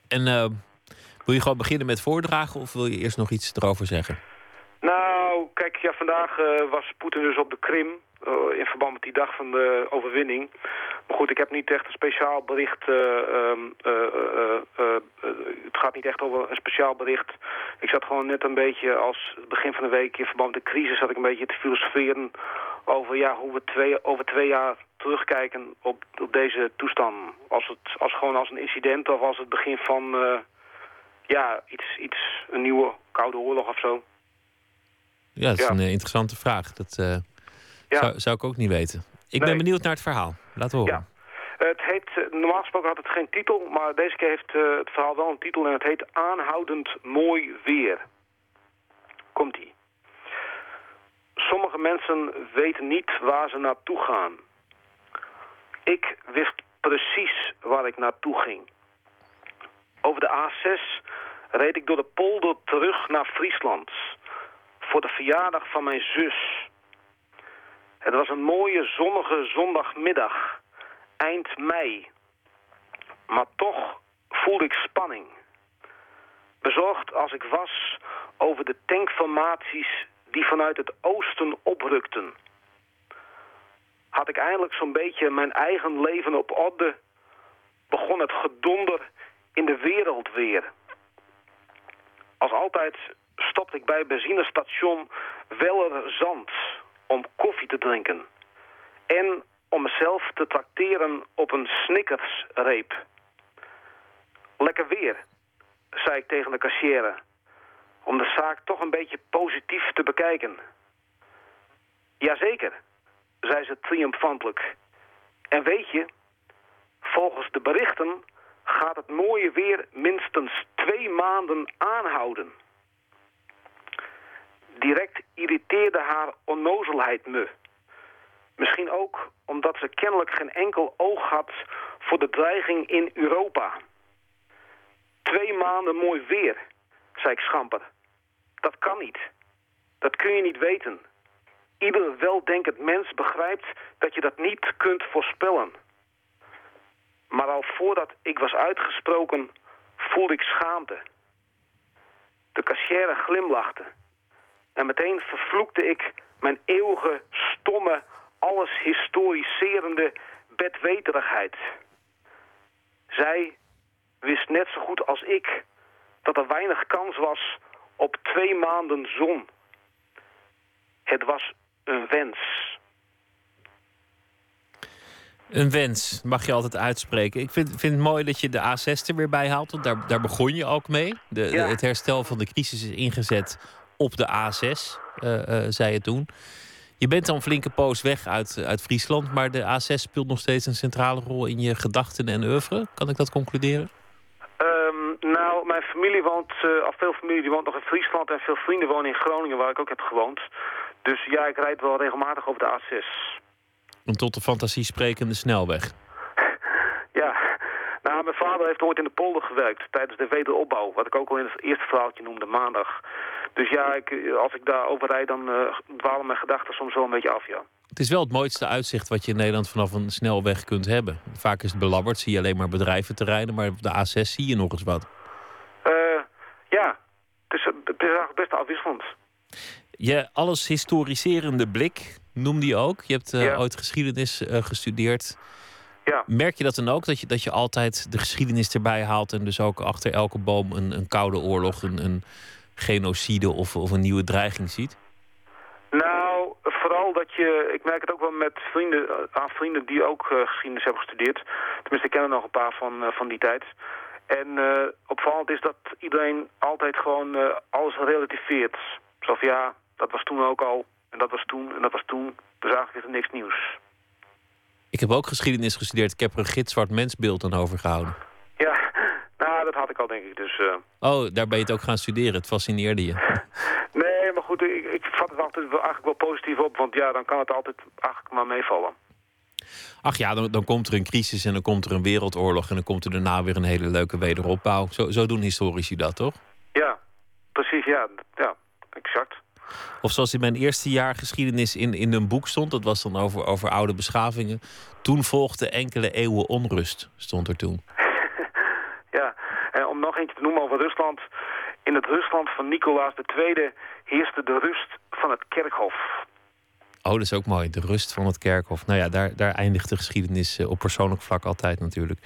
En wil je gewoon beginnen met voordragen of wil je eerst nog iets erover zeggen? Nou, kijk, ja, vandaag was Poetin dus op de Krim. in verband met die dag van de overwinning. Maar goed, ik heb niet echt een speciaal bericht. Uh, het gaat niet echt over een speciaal bericht. Ik zat gewoon net een beetje als begin van de week in verband met de crisis... zat ik een beetje te filosoferen over ja, hoe we twee, over twee jaar terugkijken op, op deze toestand. Als het als gewoon als een incident of als het begin van ja, iets, iets, een nieuwe koude oorlog of zo. Ja, dat is een interessante vraag. Dat ja. zou, zou ik ook niet weten. Ik ben benieuwd naar het verhaal. Laat horen. Ja. Het heet, eh, normaal gesproken had het geen titel, maar deze keer heeft uh, het verhaal wel een titel en het heet Aanhoudend Mooi Weer. Komt-ie. Sommige mensen weten niet waar ze naartoe gaan. Ik wist precies waar ik naartoe ging. Over de A6 reed ik door de polder terug naar Friesland. Voor de verjaardag van mijn zus. Het was een mooie zonnige zondagmiddag. Eind mei. Maar toch voelde ik spanning. Bezorgd als ik was over de tankformaties die vanuit het oosten oprukten. Had ik eindelijk zo'n beetje mijn eigen leven op orde, begon het gedonder in de wereld weer. Als altijd stopte ik bij benzinestation Weller Zand om koffie te drinken. En om mezelf te trakteren op een snickersreep. Lekker weer, zei ik tegen de kassière. Om de zaak toch een beetje positief te bekijken. Jazeker, zei ze triomfantelijk. En weet je, volgens de berichten gaat het mooie weer minstens twee maanden aanhouden. Direct irriteerde haar onnozelheid me. Misschien ook omdat ze kennelijk geen enkel oog had voor de dreiging in Europa. Twee maanden mooi weer, zei ik schamper. Dat kan niet. Dat kun je niet weten. Ieder weldenkend mens begrijpt dat je dat niet kunt voorspellen. Maar al voordat ik was uitgesproken, voelde ik schaamte. De kassière glimlachte. En meteen vervloekte ik mijn eeuwige, stomme, alles historiserende bedweterigheid. Zij wist net zo goed als ik dat er weinig kans was op twee maanden zon. Het was een wens. Een wens mag je altijd uitspreken. Ik vind, vind het mooi dat je de A6 er weer bij haalt. Want daar, daar begon je ook mee. De, het herstel van de crisis is ingezet op de A6, uh, uh, zei je toen. Je bent dan een flinke poos weg uit, uit Friesland. Maar de A6 speelt nog steeds een centrale rol in je gedachten en oeuvre. Kan ik dat concluderen? Um, nou, mijn familie woont, uh, al veel familie die woont nog in Friesland. En veel vrienden wonen in Groningen, waar ik ook heb gewoond. Dus ja, ik rijd wel regelmatig over de A6. Een tot de fantasie sprekende snelweg. Nou, mijn vader heeft ooit in de polder gewerkt tijdens de wederopbouw. Wat ik ook al in het eerste verhaaltje noemde, maandag. Dus ja, ik, als ik daar over rijd, dan uh, dwalen mijn gedachten soms wel een beetje af, ja. Het is wel het mooiste uitzicht wat je in Nederland vanaf een snelweg kunt hebben. Vaak is het belabberd, zie je alleen maar bedrijventerreinen, maar op de A6 zie je nog eens wat. Uh, ja, het is, het is eigenlijk best afwisselend. Je alles historiserende blik noemde je ook. Je hebt uh, ooit geschiedenis gestudeerd. Ja. Merk je dat dan ook? Dat je, dat je altijd de geschiedenis erbij haalt en dus ook achter elke boom een, een koude oorlog, een, een genocide of, of een nieuwe dreiging ziet? Nou, vooral dat je, ik merk het ook wel met vrienden, aan vrienden die ook uh, geschiedenis hebben gestudeerd. Tenminste, ik ken er nog een paar van, van die tijd. En opvallend is dat iedereen altijd gewoon alles relativeert. Zo van ja, dat was toen ook al. En dat was toen en dat was toen. Dus eigenlijk is er niks nieuws. Ik heb ook geschiedenis gestudeerd. Ik heb er een gitzwart mensbeeld aan overgehouden. Ja, nou, dat had ik al, denk ik. Dus, uh... Oh, daar ben je het ook gaan studeren. Het fascineerde je. nee, maar goed, ik, ik vat het altijd wel, eigenlijk wel positief op. Want ja, dan kan het altijd eigenlijk maar meevallen. Ach ja, dan, dan komt er een crisis en dan komt er een wereldoorlog... en dan komt er daarna weer een hele leuke wederopbouw. Zo, zo doen historici dat, toch? Ja, precies, ja. Ja, exact. Of zoals in mijn eerste jaar geschiedenis in, in een boek stond, dat was dan over, over oude beschavingen. Toen volgde enkele eeuwen onrust, stond er toen. ja, en om nog eentje te noemen over Rusland. In het Rusland van Nicolaas II heerste de rust van het kerkhof. Oh, dat is ook mooi, de rust van het kerkhof. Nou ja, daar, daar eindigt de geschiedenis op persoonlijk vlak altijd natuurlijk.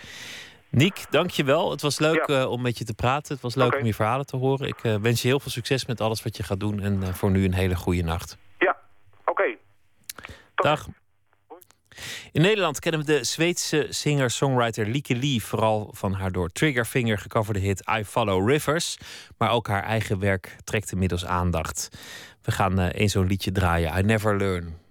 Niek, dank je wel. Het was leuk ja. uh, om met je te praten. Het was leuk okay. om je verhalen te horen. Ik uh, wens je heel veel succes met alles wat je gaat doen. En uh, voor nu een hele goede nacht. Ja, oké. Okay. Dag. In Nederland kennen we de Zweedse singer-songwriter Lieke Lee vooral van haar door Triggerfinger gecoverde hit I Follow Rivers. Maar ook haar eigen werk trekt inmiddels aandacht. We gaan een zo'n liedje draaien, I Never Learn.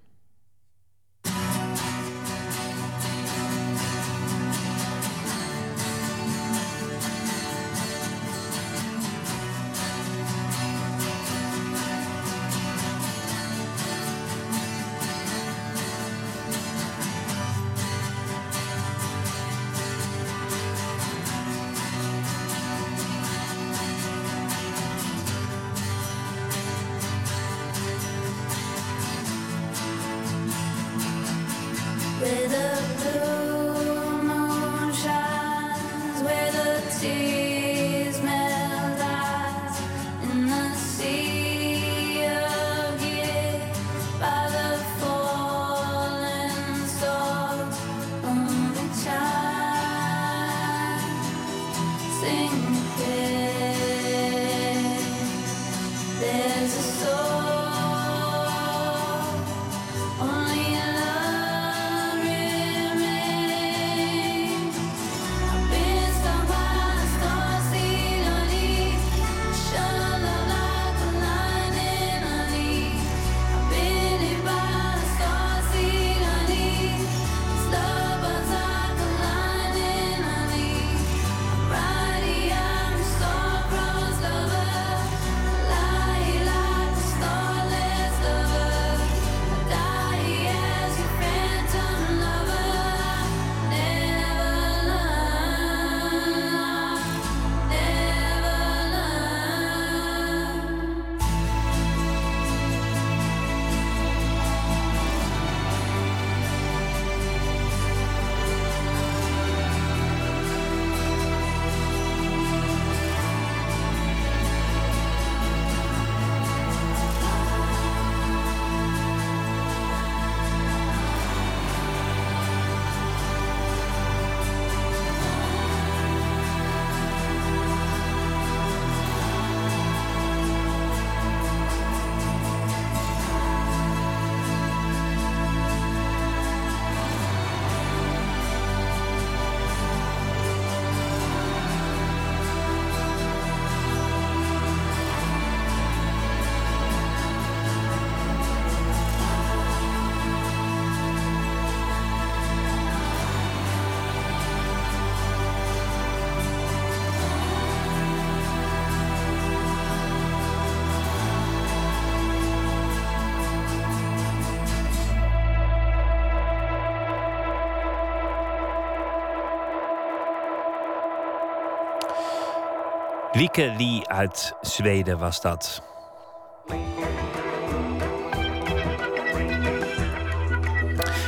Lieke Lee uit Zweden was dat.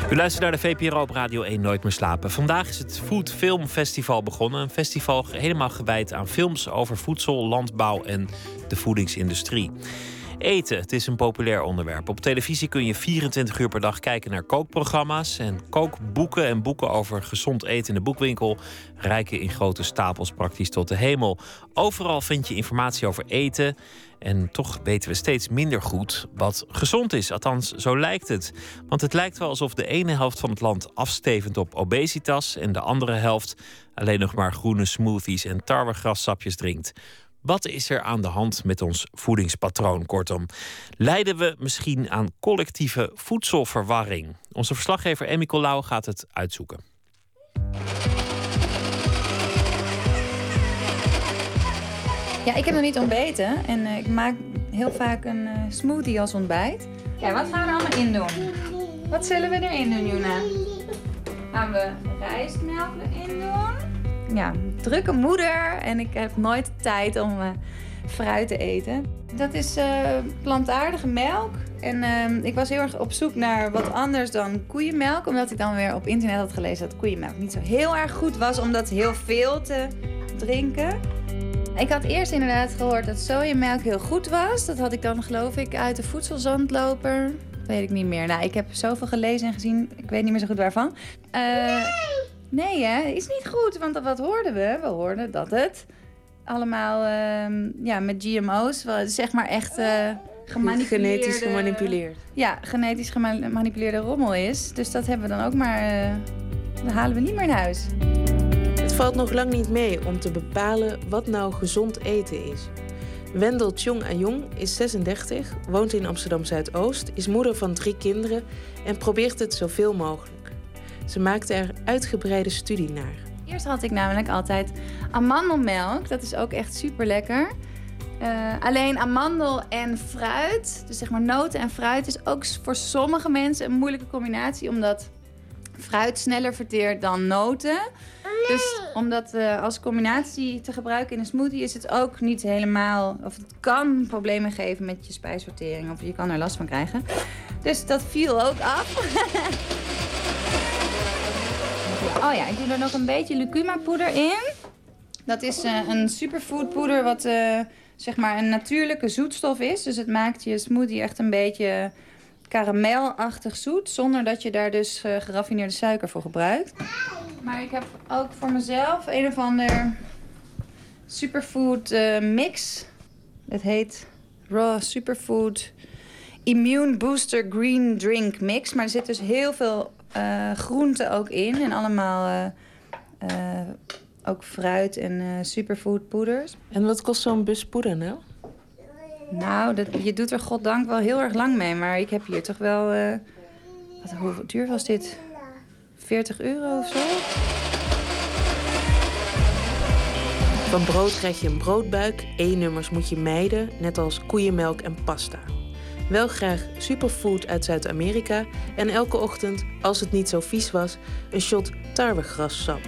U luistert naar de VPRO op Radio 1 Nooit meer slapen. Vandaag is het Food Film Festival begonnen. Een festival helemaal gewijd aan films over voedsel, landbouw en de voedingsindustrie. Eten, het is een populair onderwerp. Op televisie kun je 24 uur per dag kijken naar kookprogramma's. En kookboeken en boeken over gezond eten in de boekwinkel reiken in grote stapels praktisch tot de hemel. Overal vind je informatie over eten. En toch weten we steeds minder goed wat gezond is. Althans, zo lijkt het. Want het lijkt wel alsof de ene helft van het land afstevend op obesitas en de andere helft alleen nog maar groene smoothies en tarwegrassapjes drinkt. Wat is er aan de hand met ons voedingspatroon? Kortom, lijden we misschien aan collectieve voedselverwarring? Onze verslaggever Emmy Colau gaat het uitzoeken. Ja, ik heb nog niet ontbeten en uh, ik maak heel vaak een uh, smoothie als ontbijt. Kijk, wat gaan we er allemaal in doen? Wat zullen we erin doen, Juna? Gaan we rijstmelk erin doen? Ja, drukke moeder en ik heb nooit tijd om uh, fruit te eten. Dat is plantaardige melk. En ehm, ik was heel erg op zoek naar wat anders dan koeienmelk. Omdat ik dan weer op internet had gelezen dat koeienmelk niet zo heel erg goed was om dat heel veel te drinken. Ik had eerst inderdaad gehoord dat sojamelk heel goed was. Dat had ik dan geloof ik uit de voedselzandloper. Weet ik niet meer. Nou, ik heb zoveel gelezen en gezien. Ik weet niet meer zo goed waarvan. Nee, hè? Is niet goed. Want wat hoorden we? We hoorden dat het allemaal uh, ja, met GMO's, zeg maar echt uh, gemanipuleerde... Genetisch gemanipuleerd. Ja, genetisch gemanipuleerde rommel is. Dus dat hebben we dan ook maar... Uh, dan halen we niet meer naar huis. Het valt nog lang niet mee om te bepalen wat nou gezond eten is. Wendel Chong Ayong is 36, woont in Amsterdam Zuidoost, is moeder van drie kinderen en probeert het zoveel mogelijk. Ze maakte er uitgebreide studie naar. Eerst had ik namelijk altijd amandelmelk, dat is ook echt super lekker. Uh, alleen amandel en fruit, dus zeg maar noten en fruit, is ook voor sommige mensen een moeilijke combinatie, omdat fruit sneller verteert dan noten. Dus om dat uh, als combinatie te gebruiken in een smoothie is het ook niet helemaal... of het kan problemen geven met je spijsvertering of je kan er last van krijgen. Dus dat viel ook af. oh ja, ik doe er nog een beetje lucuma poeder in. Dat is uh, een superfood poeder wat uh, zeg maar een natuurlijke zoetstof is. Dus het maakt je smoothie echt een beetje karamelachtig zoet, zonder dat je daar dus uh, geraffineerde suiker voor gebruikt. Maar ik heb ook voor mezelf een of ander superfood mix. Het heet Raw Superfood Immune Booster Green Drink Mix. Maar er zit dus heel veel groenten ook in en allemaal ook fruit en superfood poeders. En wat kost zo'n bus poeder nou? Nou, dat, je doet er goddank wel heel erg lang mee. Maar ik heb hier toch wel... Uh, wat, hoe duur was dit? 40 euro of zo? Van brood krijg je een broodbuik. E-nummers moet je mijden, net als koeienmelk en pasta. Wel graag superfood uit Zuid-Amerika. En elke ochtend, als het niet zo vies was, een shot tarwegrassap.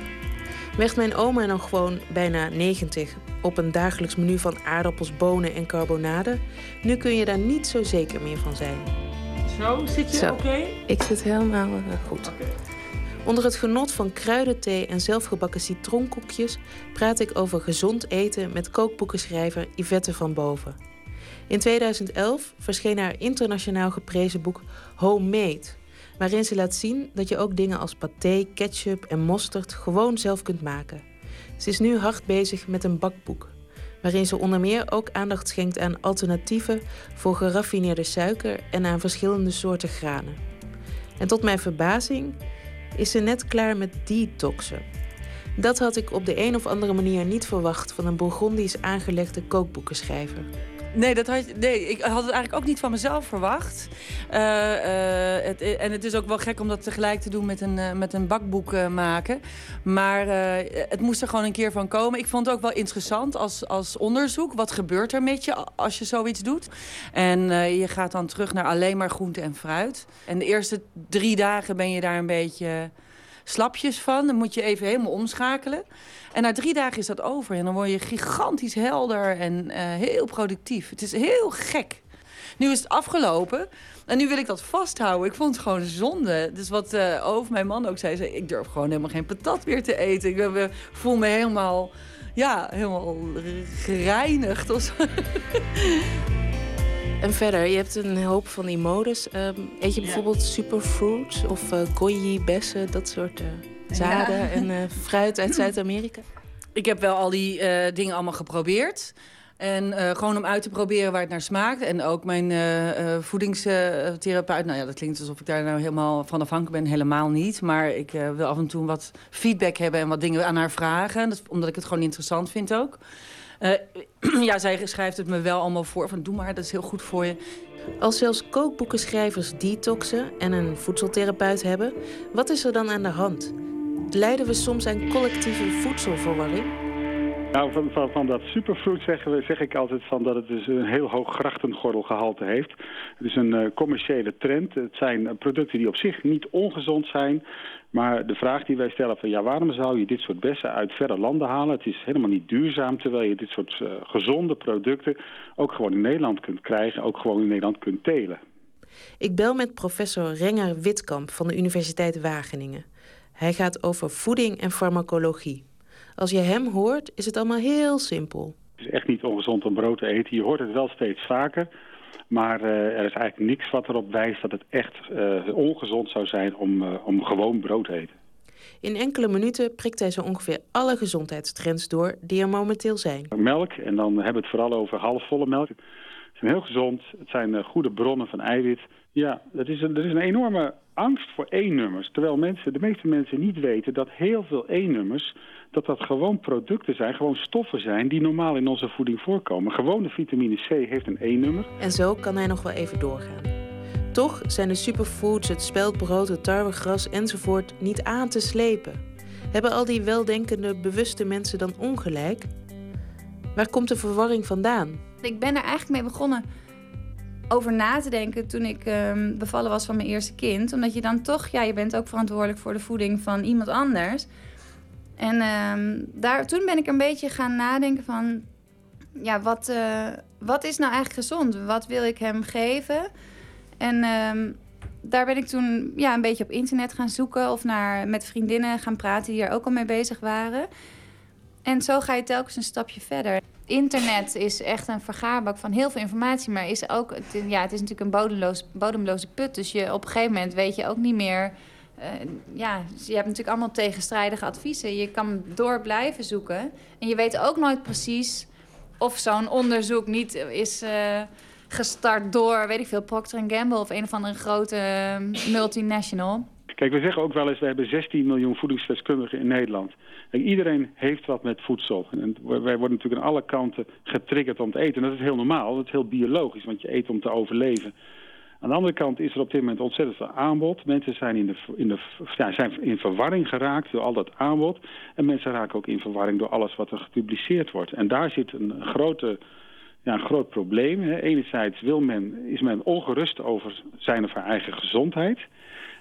Weegt mijn oma nog gewoon bijna 90 op een dagelijks menu van aardappels, bonen en carbonade. Nu kun je daar niet zo zeker meer van zijn. Zo, zit je oké? Ik zit helemaal uh, goed. Onder het genot van kruidenthee en zelfgebakken citroenkoekjes praat ik over gezond eten met kookboekenschrijver Yvette van Boven. In 2011 verscheen haar internationaal geprezen boek Homemade, waarin ze laat zien dat je ook dingen als paté, ketchup en mosterd gewoon zelf kunt maken. Ze is nu hard bezig met een bakboek, waarin ze onder meer ook aandacht schenkt aan alternatieven voor geraffineerde suiker en aan verschillende soorten granen. En tot mijn verbazing is ze net klaar met detoxen. Dat had ik op de een of andere manier niet verwacht van een Bourgondisch aangelegde kookboekenschrijver. Nee, dat had, nee, ik had het eigenlijk ook niet van mezelf verwacht. Uh, uh, het, en het is ook wel gek om dat tegelijk te doen met een, uh, met een bakboek maken. Maar het moest er gewoon een keer van komen. Ik vond het ook wel interessant als, als onderzoek. Wat gebeurt er met je als je zoiets doet? En je gaat dan terug naar alleen maar groente en fruit. En de eerste drie dagen ben je daar een beetje slapjes van. Dan moet je even helemaal omschakelen. En na drie dagen is dat over. En dan word je gigantisch helder en eh, heel productief. Het is heel gek. Nu is het afgelopen. En nu wil ik dat vasthouden. Ik vond het gewoon zonde. Dus wat uh, Over, mijn man ook zei, zei... ik durf gewoon helemaal geen patat meer te eten. Ik voel me helemaal, ja, helemaal gereinigd. Of En verder, je hebt een hoop van die modes. Um, eet je bijvoorbeeld superfruits of uh, goji, bessen, dat soort uh, zaden en uh, fruit uit Zuid-Amerika? Ik heb wel al die dingen allemaal geprobeerd. En uh, gewoon om uit te proberen waar het naar smaakt. En ook mijn uh, voedingstherapeut. Nou ja, dat klinkt alsof ik daar nou helemaal van afhankelijk ben. Helemaal niet. Maar ik wil af en toe wat feedback hebben en wat dingen aan haar vragen. Dat, omdat ik het gewoon interessant vind ook. ja, zij schrijft het me wel allemaal voor. Van doe maar, dat is heel goed voor je. Als zelfs kookboekenschrijvers detoxen en een voedseltherapeut hebben, wat is er dan aan de hand? Lijden we soms aan collectieve voedselverwarring? Nou, van, van, van dat superfruit zeggen we, zeg ik altijd van dat het dus een heel hoog grachtengordelgehalte heeft. Het is een uh, commerciële trend. Het zijn producten die op zich niet ongezond zijn. Maar de vraag die wij stellen van ja, waarom zou je dit soort bessen uit verre landen halen? Het is helemaal niet duurzaam, terwijl je dit soort uh, gezonde producten ook gewoon in Nederland kunt krijgen, ook gewoon in Nederland kunt telen. Ik bel met professor Renger Witkamp van de Universiteit Wageningen. Hij gaat over voeding en farmacologie. Als je hem hoort, is het allemaal heel simpel. Het is echt niet ongezond om brood te eten. Je hoort het wel steeds vaker. Maar uh, er is eigenlijk niks wat erop wijst dat het echt uh, ongezond zou zijn om, uh, om gewoon brood te eten. In enkele minuten prikt hij zo ongeveer alle gezondheidstrends door die er momenteel zijn. Melk, en dan hebben we het vooral over halfvolle melk. Zijn heel gezond, het zijn goede bronnen van eiwit. Ja, dat is een, er is een enorme angst voor E-nummers. Terwijl mensen, de meeste mensen niet weten dat heel veel E-nummers dat dat gewoon producten zijn, gewoon stoffen zijn... die normaal in onze voeding voorkomen. Gewone vitamine C heeft een E-nummer. En zo kan hij nog wel even doorgaan. Toch zijn de superfoods, het speldbrood, het tarwegras enzovoort niet aan te slepen. Hebben al die weldenkende, bewuste mensen dan ongelijk? Waar komt de verwarring vandaan? Ik ben er eigenlijk mee begonnen over na te denken toen ik um, bevallen was van mijn eerste kind. Omdat je dan toch, ja, je bent ook verantwoordelijk voor de voeding van iemand anders. En um, daar, toen ben ik een beetje gaan nadenken van... Ja, wat, uh, wat is nou eigenlijk gezond? Wat wil ik hem geven? En um, daar ben ik toen ja, een beetje op internet gaan zoeken... of naar, met vriendinnen gaan praten die er ook al mee bezig waren. En zo ga je telkens een stapje verder. Internet is echt een vergaarbak van heel veel informatie... maar is ook, ja, het is natuurlijk een bodemloos, bodemloze put. Dus je, op een gegeven moment weet je ook niet meer uh, ja, je hebt natuurlijk allemaal tegenstrijdige adviezen. Je kan door blijven zoeken. En je weet ook nooit precies of zo'n onderzoek niet is uh, gestart door, weet ik veel, Procter Gamble of een of andere grote multinational. Kijk, we zeggen ook wel eens, we hebben 16 miljoen voedingsdeskundigen in Nederland. En iedereen heeft wat met voedsel. En wij worden natuurlijk aan alle kanten getriggerd om te eten. En dat is heel normaal, dat is heel biologisch, want je eet om te overleven. Aan de andere kant is er op dit moment ontzettend veel aanbod. Mensen zijn in, de, in, de, ja, zijn in verwarring geraakt door al dat aanbod. En mensen raken ook in verwarring door alles wat er gepubliceerd wordt. En daar zit een, grote, ja, een groot probleem. Enerzijds wil men, is men ongerust over zijn of haar eigen gezondheid.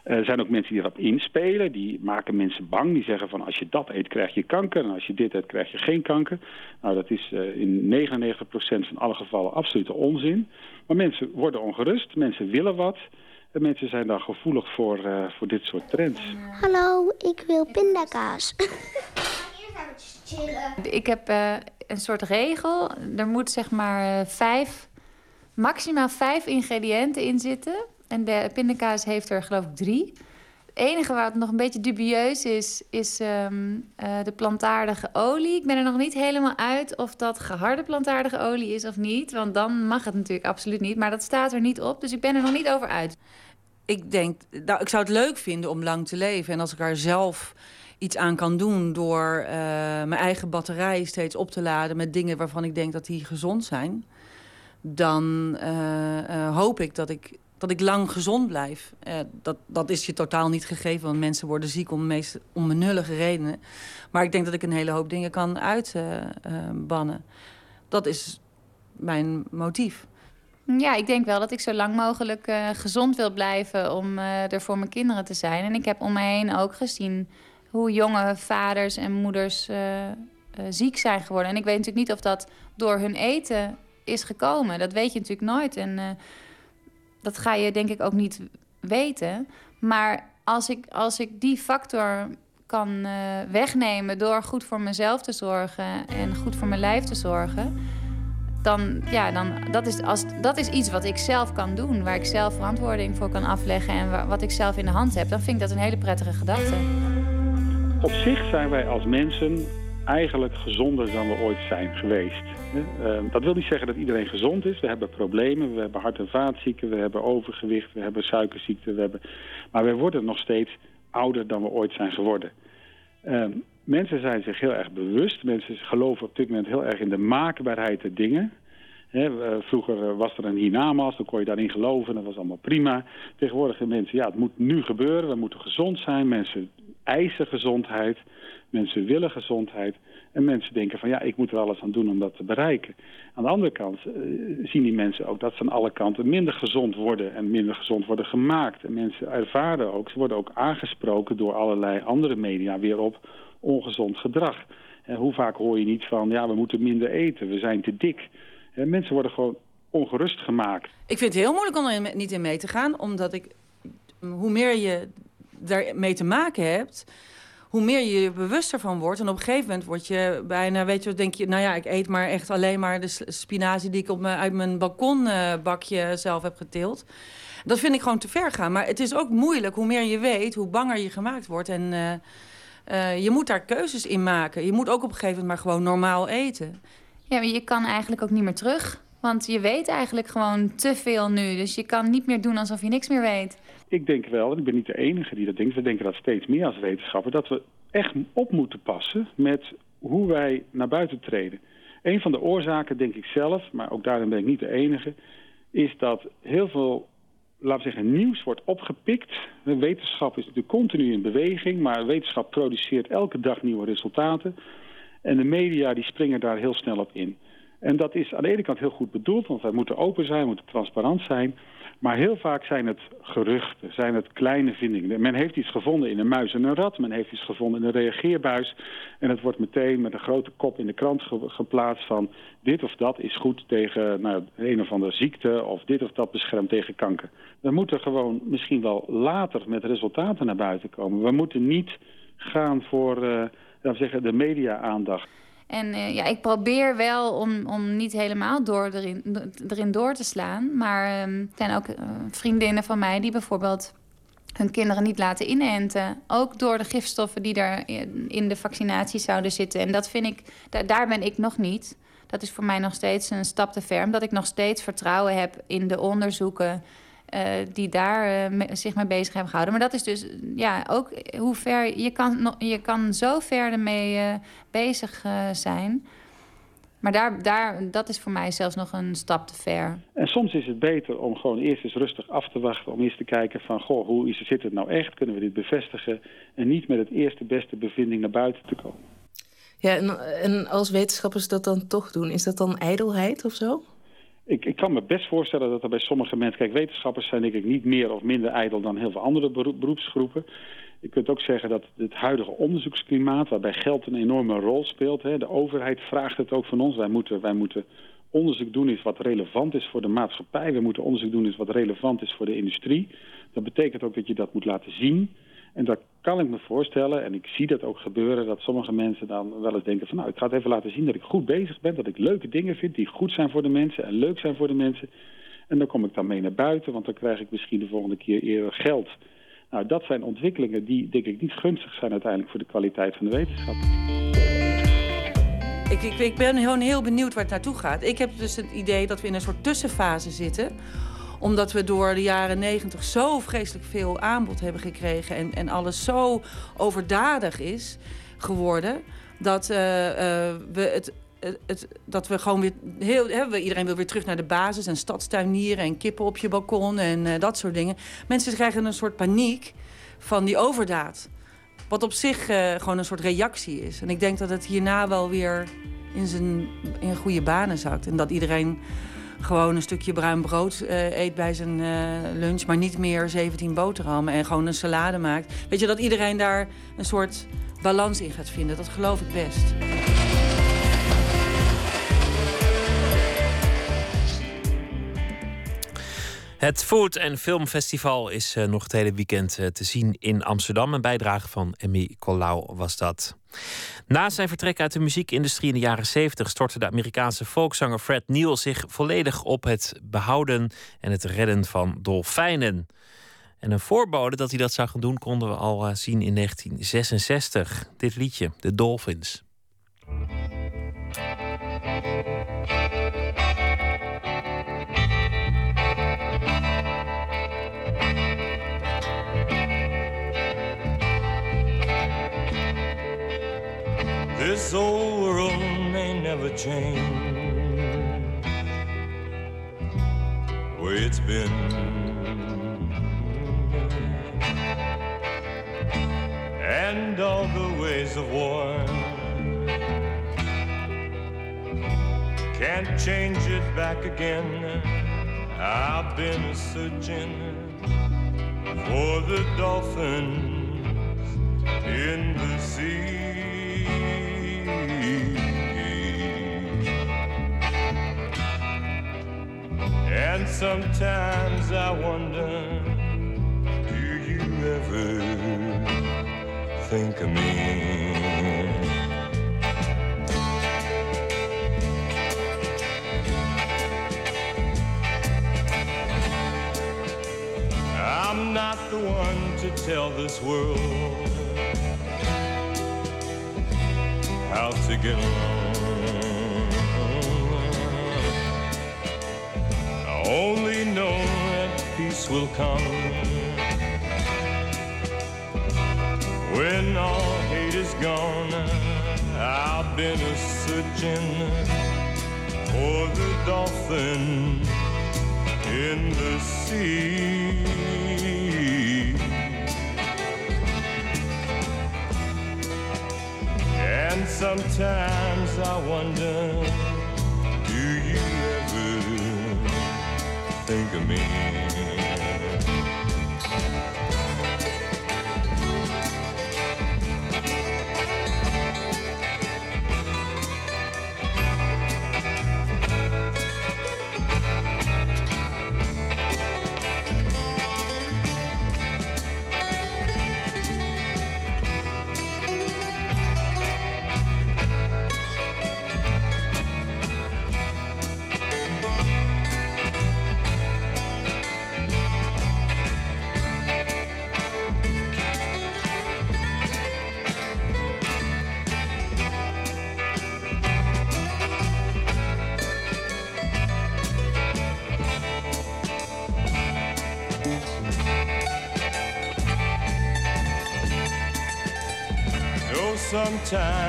Er zijn ook mensen die erop inspelen. Die maken mensen bang. Die zeggen van als je dat eet krijg je kanker. En als je dit eet krijg je geen kanker. Nou dat is uh, in 99% van alle gevallen absolute onzin. Maar mensen worden ongerust. Mensen willen wat. En mensen zijn dan gevoelig voor, uh, voor dit soort trends. Hallo, ik wil pindakaas. ik heb uh, een soort regel. Er moet zeg maar vijf, maximaal vijf ingrediënten in zitten en de pindakaas heeft er geloof ik drie. Het enige wat nog een beetje dubieus is, is um, uh, de plantaardige olie. Ik ben er nog niet helemaal uit of dat geharde plantaardige olie is of niet. Want dan mag het natuurlijk absoluut niet. Maar dat staat er niet op, dus ik ben er nog niet over uit. Ik denk, nou, ik zou het leuk vinden om lang te leven. En als ik er zelf iets aan kan doen door uh, mijn eigen batterij steeds op te laden met dingen waarvan ik denk dat die gezond zijn, dan uh, hoop ik dat ik dat ik lang gezond blijf. Uh, dat, dat is je totaal niet gegeven, want mensen worden ziek om meest onbenullige redenen. Maar ik denk dat ik een hele hoop dingen kan uitbannen. Uh, uh, dat is mijn motief. Ja, ik denk wel dat ik zo lang mogelijk uh, gezond wil blijven om er voor mijn kinderen te zijn. En ik heb om me heen ook gezien hoe jonge vaders en moeders ziek zijn geworden. En ik weet natuurlijk niet of dat door hun eten is gekomen. Dat weet je natuurlijk nooit. En dat ga je denk ik ook niet weten. Maar als ik, als ik die factor kan wegnemen door goed voor mezelf te zorgen en goed voor mijn lijf te zorgen dan, ja, dan dat, is, als, dat is iets wat ik zelf kan doen. Waar ik zelf verantwoording voor kan afleggen en wat ik zelf in de hand heb. Dan vind ik dat een hele prettige gedachte. Op zich zijn wij als mensen eigenlijk gezonder dan we ooit zijn geweest. Ehm, dat wil niet zeggen dat iedereen gezond is. We hebben problemen, we hebben hart- en vaatziekten, we hebben overgewicht, we hebben suikerziekte. We hebben... Maar wij worden nog steeds ouder dan we ooit zijn geworden. Ehm, mensen zijn zich heel erg bewust. Mensen geloven op dit moment heel erg in de maakbaarheid der dingen. vroeger eh, was er een hiernamaals, dan kon je daarin geloven, dat was allemaal prima. Tegenwoordig zijn mensen, ja, het moet nu gebeuren, we moeten gezond zijn. Mensen eisen gezondheid, mensen willen gezondheid. En mensen denken van, ja, ik moet er alles aan doen om dat te bereiken. Aan de andere kant eh, zien die mensen ook dat ze aan alle kanten minder gezond worden en minder gezond worden gemaakt. En mensen ervaren ook, ze worden ook aangesproken door allerlei andere media weer op ongezond gedrag. En hoe vaak hoor je niet van, ja, we moeten minder eten, we zijn te dik. En mensen worden gewoon ongerust gemaakt. Ik vind het heel moeilijk om er niet in mee te gaan, omdat ik, hoe meer je daarmee te maken hebt, hoe meer je je bewuster van wordt. En op een gegeven moment word je bijna, weet je, denk je, nou ja, ik eet maar echt alleen maar de spinazie die ik op mijn, uit mijn balkonbakje zelf heb geteeld. Dat vind ik gewoon te ver gaan. Maar het is ook moeilijk, hoe meer je weet, hoe banger je gemaakt wordt. En uh, uh, je moet daar keuzes in maken. Je moet ook op een gegeven moment maar gewoon normaal eten. Ja, maar je kan eigenlijk ook niet meer terug. Want je weet eigenlijk gewoon te veel nu. Dus je kan niet meer doen alsof je niks meer weet. Ik denk wel, en ik ben niet de enige die dat denkt... we denken dat steeds meer als wetenschapper... dat we echt op moeten passen met hoe wij naar buiten treden. Een van de oorzaken, denk ik zelf, maar ook daarin ben ik niet de enige... is dat heel veel laten we zeggen, nieuws wordt opgepikt. Wetenschap is natuurlijk continu in beweging, maar wetenschap produceert elke dag nieuwe resultaten. En de media die springen daar heel snel op in. En dat is aan de ene kant heel goed bedoeld, want wij moeten open zijn, moeten transparant zijn. Maar heel vaak zijn het geruchten, zijn het kleine vindingen. Men heeft iets gevonden in een muis en een rat. Men heeft iets gevonden in een reageerbuis. En het wordt meteen met een grote kop in de krant geplaatst van... dit of dat is goed tegen nou, een of andere ziekte... of dit of dat beschermt tegen kanker. We moeten gewoon misschien wel later met resultaten naar buiten komen. We moeten niet gaan voor uh, zeggen, de media-aandacht. En uh, ja, ik probeer wel om, om niet helemaal door erin, erin door te slaan. Maar um, er zijn ook uh, vriendinnen van mij die bijvoorbeeld hun kinderen niet laten inenten. Ook door de gifstoffen die er in de vaccinatie zouden zitten. En dat vind ik, daar, daar ben ik nog niet. Dat is voor mij nog steeds een stap te ver. Omdat ik nog steeds vertrouwen heb in de onderzoeken uh, die daar uh, zich mee bezig hebben gehouden. Maar dat is dus ja, ook hoe ver je kan, je kan zo ver ermee uh, bezig zijn. Maar daar, daar, dat is voor mij zelfs nog een stap te ver. En soms is het beter om gewoon eerst eens rustig af te wachten. Om eens te kijken van, goh, hoe is, zit het nou echt? Kunnen we dit bevestigen? En niet met het eerste beste bevinding naar buiten te komen. Ja, en, en als wetenschappers dat dan toch doen, is dat dan ijdelheid of zo? Ik, ik, kan me best voorstellen dat er bij sommige mensen... Kijk, wetenschappers zijn denk ik niet meer of minder ijdel dan heel veel andere beroepsgroepen. Je kunt ook zeggen dat het huidige onderzoeksklimaat... waarbij geld een enorme rol speelt... Hè, de overheid vraagt het ook van ons. Wij moeten, wij moeten onderzoek doen is wat relevant is voor de maatschappij. We moeten onderzoek doen is wat relevant is voor de industrie. Dat betekent ook dat je dat moet laten zien... En daar kan ik me voorstellen, en ik zie dat ook gebeuren... dat sommige mensen dan wel eens denken van... nou, ik ga het even laten zien dat ik goed bezig ben... dat ik leuke dingen vind die goed zijn voor de mensen en leuk zijn voor de mensen. En dan kom ik dan mee naar buiten, want dan krijg ik misschien de volgende keer eerder geld. Nou, dat zijn ontwikkelingen die, denk ik, niet gunstig zijn uiteindelijk... voor de kwaliteit van de wetenschap. Ik, ik, ik ben gewoon heel benieuwd waar het naartoe gaat. Ik heb dus het idee dat we in een soort tussenfase zitten omdat we door de jaren negentig zo vreselijk veel aanbod hebben gekregen... en, en alles zo overdadig is geworden... dat uh, uh, we het het, dat we gewoon weer heel. Hè, iedereen wil weer terug naar de basis en stadstuinieren en kippen op je balkon en uh, dat soort dingen. Mensen krijgen een soort paniek van die overdaad. Wat op zich gewoon een soort reactie is. En ik denk dat het hierna wel weer in zijn in goede banen zakt. En dat iedereen gewoon een stukje bruin brood uh, eet bij zijn lunch, maar niet meer 17 boterhammen en gewoon een salade maakt. Weet je dat iedereen daar een soort balans in gaat vinden? Dat geloof ik best. Het Food- en Filmfestival is uh, nog het hele weekend te zien in Amsterdam. Een bijdrage van Emmy Colau was dat. Na zijn vertrek uit de muziekindustrie in de jaren 70 stortte de Amerikaanse folkzanger Fred Neil zich volledig op het behouden en het redden van dolfijnen. En een voorbode dat hij dat zou gaan doen konden we al uh, zien in 1966. Dit liedje, The Dolphins. This old world may never change way it's been. And all the ways of war can't change it back again. I've been searching for the dolphins in the sea. And sometimes I wonder, do you ever think of me? I'm not the one to tell this world how to get along. I only know that peace will come when all hate is gone. I've been a searching for the dolphin in the sea. Sometimes I wonder, do you ever think of me?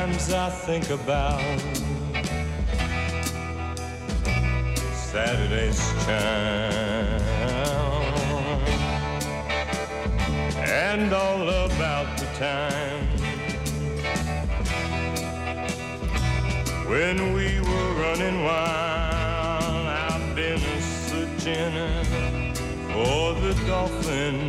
Sometimes I think about Saturday's child and all about the time when we were running wild. I've been searching for the dolphins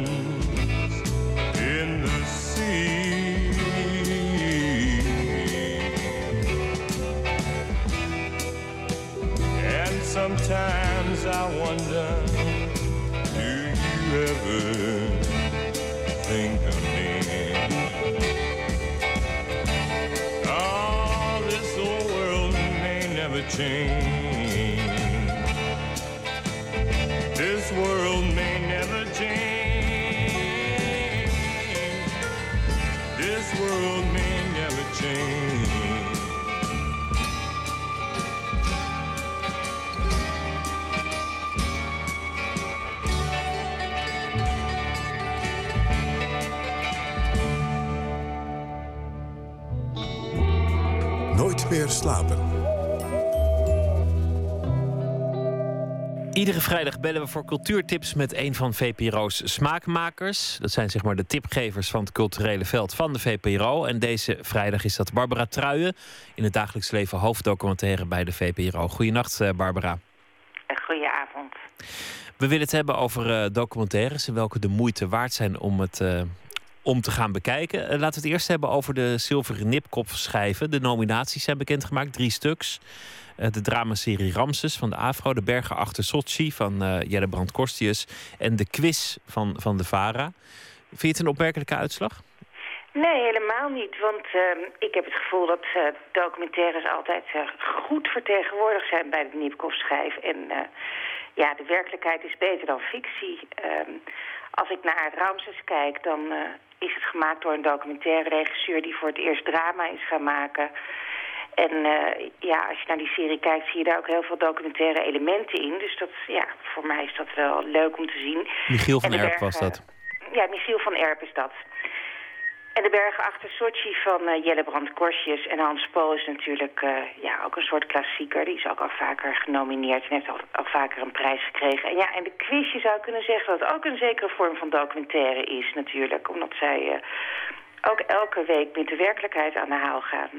sometimes I wonder, do you ever think of me? Oh, this old world may never change. Slapen. Iedere vrijdag bellen we voor cultuurtips met een van VPRO's smaakmakers. Dat zijn zeg maar de tipgevers van het culturele veld van de VPRO. En deze vrijdag is dat Barbara Truijen, in het dagelijks leven hoofddocumentaire bij de VPRO. Goedenacht, eh, Barbara. Goeienacht. We willen het hebben over uh, documentaires en welke de moeite waard zijn om het uh, om te gaan bekijken. Uh, laten we het eerst hebben over de zilveren nipkopschijven. De nominaties zijn bekendgemaakt, drie stuks. de dramaserie Ramses van de Afro, De Bergen achter Sochi van Jelle Brand Korstius en de quiz van, van de VARA. Vind je het een opmerkelijke uitslag? Nee, helemaal niet. Want uh, ik heb het gevoel dat uh, documentaires altijd uh, goed vertegenwoordigd zijn bij de Nipkoff-schijf. En ja, de werkelijkheid is beter dan fictie. Ehm, als ik naar Ramses kijk, dan is het gemaakt door een documentaire regisseur die voor het eerst drama is gaan maken. En ja, als je naar die serie kijkt, zie je daar ook heel veel documentaire elementen in. Dus dat, ja, voor mij is dat wel leuk om te zien. Michiel van Erp was dat? Ja, Michiel van Erp is dat. En de bergen achter Sochi van uh, Jelle Brand Korsjes en Hans Pool is natuurlijk uh, ja, ook een soort klassieker. Die is ook al vaker genomineerd en heeft al, al, vaker een prijs gekregen. En ja, en de quiz, je zou kunnen zeggen dat ook een zekere vorm van documentaire is natuurlijk. Omdat zij uh, ook elke week met de werkelijkheid aan de haal gaan.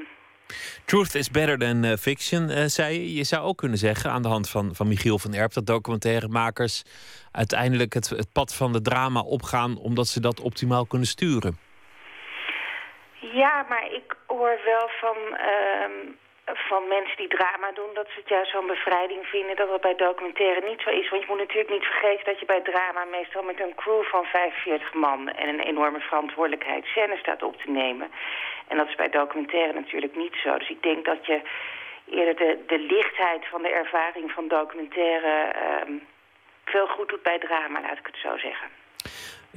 Truth is better than fiction, zei je. Zou ook kunnen zeggen aan de hand van, van Michiel van Erp... dat documentairemakers uiteindelijk het pad van de drama opgaan... omdat ze dat optimaal kunnen sturen. Ja, maar ik hoor wel van, uh, van mensen die drama doen... dat ze het juist zo'n bevrijding vinden dat dat bij documentaire niet zo is. Want je moet natuurlijk niet vergeten dat je bij drama... meestal met een crew van 45 man en een enorme verantwoordelijkheid... scène staat op te nemen. En dat is bij documentaire natuurlijk niet zo. Dus ik denk dat je eerder de, de lichtheid van de ervaring van documentaire... Uh, veel goed doet bij drama, laat ik het zo zeggen.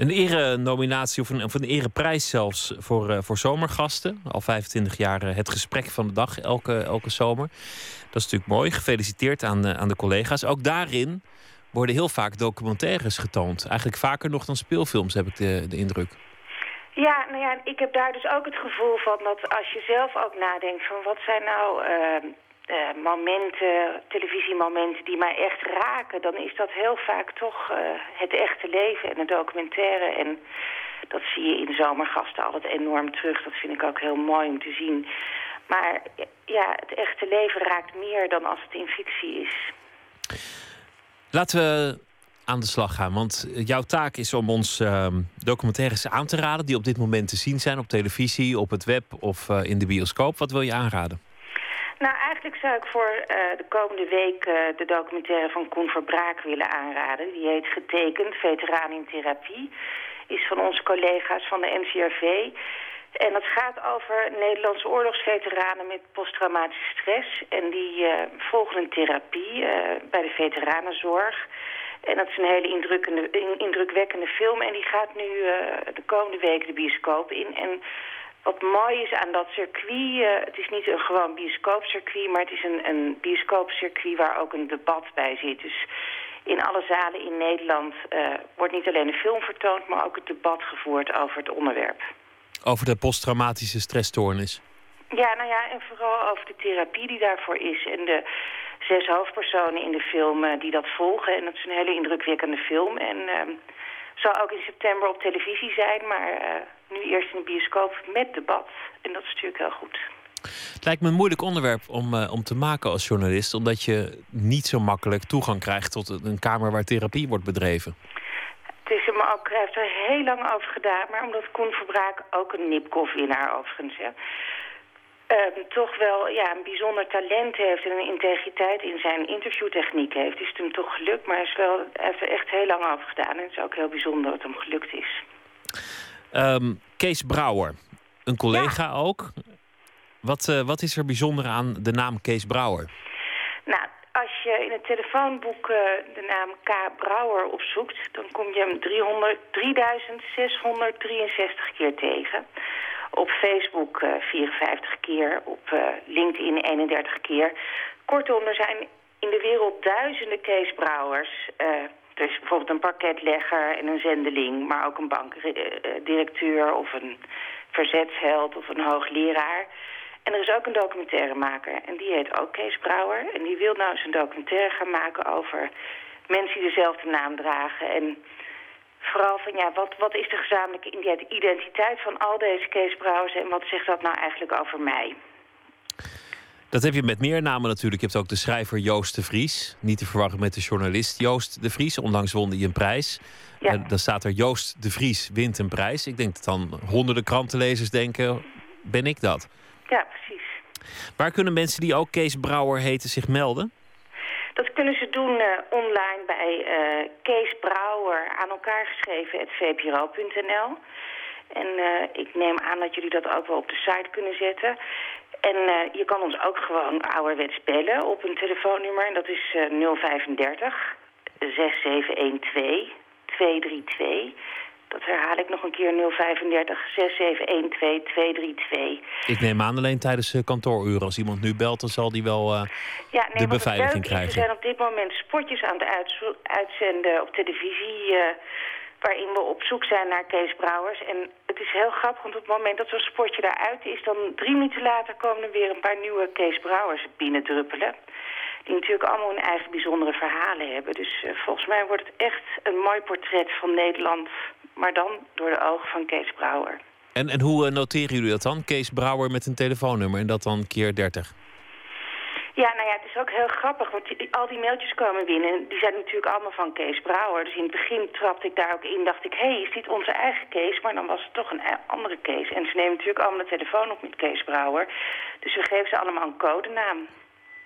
Een ere-nominatie of een, of een ereprijs zelfs voor, uh, voor zomergasten. Al 25 jaar uh, het gesprek van de dag, elke, elke zomer. Dat is natuurlijk mooi. Gefeliciteerd aan, uh, aan de collega's. Ook daarin worden heel vaak documentaires getoond. Eigenlijk vaker nog dan speelfilms, heb ik de, de indruk. Ja, nou ja, ik heb daar dus ook het gevoel van dat als je zelf ook nadenkt van wat zijn nou ehm, uh, momenten, televisiemomenten die mij echt raken... dan is dat heel vaak toch uh, het echte leven en het documentaire. En dat zie je in zomergasten altijd enorm terug. Dat vind ik ook heel mooi om te zien. Maar ja, het echte leven raakt meer dan als het in fictie is. Laten we aan de slag gaan. Want jouw taak is om ons uh, documentaires aan te raden... die op dit moment te zien zijn op televisie, op het web of uh, in de bioscoop. Wat wil je aanraden? Nou, eigenlijk zou ik voor uh, de komende week uh, de documentaire van Koen Verbraak willen aanraden. Die heet Getekend, Veteraan in Therapie. Is van onze collega's van de NCRV. En dat gaat over Nederlandse oorlogsveteranen met posttraumatische stress. En die uh, volgen een therapie bij de veteranenzorg. En dat is een hele indrukwekkende film. En die gaat nu de komende week de bioscoop in. En wat mooi is aan dat circuit, uh, het is niet een gewoon bioscoopcircuit... maar het is een, een bioscoopcircuit waar ook een debat bij zit. Dus in alle zalen in Nederland uh, wordt niet alleen een film vertoond... maar ook het debat gevoerd over het onderwerp. Over de posttraumatische stressstoornis? Ja, nou ja, en vooral over de therapie die daarvoor is... en de zes hoofdpersonen in de film uh, die dat volgen. En dat is een hele indrukwekkende film. En zal ook in september op televisie zijn, maar nu eerst in de bioscoop met debat. En dat is natuurlijk heel goed. Het lijkt me een moeilijk onderwerp om, uh, om te maken als journalist, omdat je niet zo makkelijk toegang krijgt tot een kamer waar therapie wordt bedreven. Het is hem ook, hij heeft er heel lang over gedaan, maar omdat Koen Verbraak ook een Nipkoff-winnaar overigens, ja, uh, toch wel ja, een bijzonder talent heeft en een integriteit in zijn interviewtechniek heeft, is het hem toch gelukt. Maar hij, is wel, heeft er echt heel lang over gedaan en het is ook heel bijzonder dat hem gelukt is. Um, Kees Brouwer, een collega ook. Wat, uh, wat is er bijzonder aan de naam Kees Brouwer? Nou, als je in het telefoonboek uh, de naam K. Brouwer opzoekt... dan kom je hem 300, 3663 keer tegen. Op Facebook uh, 54 keer, op LinkedIn 31 keer. Kortom, er zijn in de wereld duizenden Kees Brouwers... Dus bijvoorbeeld een parketlegger en een zendeling, maar ook een bankdirecteur of een verzetsheld of een hoogleraar. En er is ook een documentairemaker en die heet ook Kees Brouwer. En die wil nou een documentaire gaan maken over mensen die dezelfde naam dragen. En vooral van ja, wat, wat is de gezamenlijke identiteit van al deze Kees en wat zegt dat nou eigenlijk over mij? Dat heb je met meer namen natuurlijk. Je hebt ook de schrijver Joost de Vries. Niet te verwarren met de journalist Joost de Vries. Onlangs won hij een prijs. Ja. dan staat er Joost de Vries wint een prijs. Ik denk dat dan honderden krantenlezers denken, ben ik dat? Ja, precies. Waar kunnen mensen die ook Kees Brouwer heten zich melden? Dat kunnen ze doen uh, online bij uh, Kees Brouwer aan elkaar geschreven, vpro.nl. En uh, ik neem aan dat jullie dat ook wel op de site kunnen zetten. En je kan ons ook gewoon ouderwets bellen op een telefoonnummer. En dat is 035 6712 232. Dat herhaal ik nog een keer 035 6712 232. Ik neem aan alleen tijdens uh, kantooruren. Als iemand nu belt, dan zal die wel uh, ja, nee, de beveiliging krijgen. We zijn op dit moment spotjes aan het uitzenden op televisie... Uh, waarin we op zoek zijn naar Kees Brouwers. En het is heel grappig, want op het moment dat zo'n spotje daaruit is... dan drie minuten later komen er weer een paar nieuwe Kees Brouwers binnendruppelen die natuurlijk allemaal hun eigen bijzondere verhalen hebben. Dus uh, volgens mij wordt het echt een mooi portret van Nederland, maar dan door de ogen van Kees Brouwer. En, en hoe uh, noteren jullie dat dan? Kees Brouwer met een telefoonnummer en dat dan keer 30? Ja, nou ja, het is ook heel grappig, want die, al die mailtjes komen binnen. Die zijn natuurlijk allemaal van Kees Brouwer. Dus in het begin trapte ik daar ook in, dacht ik... hé, hey, is dit onze eigen Kees? Maar dan was het toch een e-, andere Kees. En ze nemen natuurlijk allemaal de telefoon op met Kees Brouwer. Dus we geven ze allemaal een codenaam.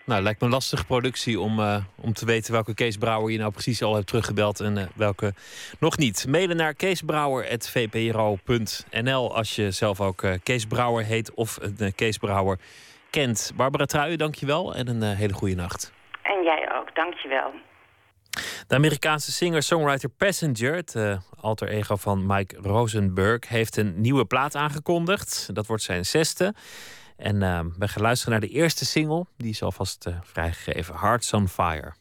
Nou, lijkt me een lastige productie om, uh, om te weten welke Kees Brouwer je nou precies al hebt teruggebeld en uh, welke nog niet. Mailen naar keesbrouwer.vpro.nl als je zelf ook uh, Kees Brouwer heet of een Kees Brouwer kent. Barbara Truijen, dankjewel en een hele goede nacht. En jij ook, dankjewel. De Amerikaanse singer-songwriter Passenger, het alter ego van Mike Rosenberg, heeft een nieuwe plaat aangekondigd. Dat wordt zijn zesde. En uh, we gaan luisteren naar de eerste single. Die is alvast uh, vrijgegeven. Hearts on Fire.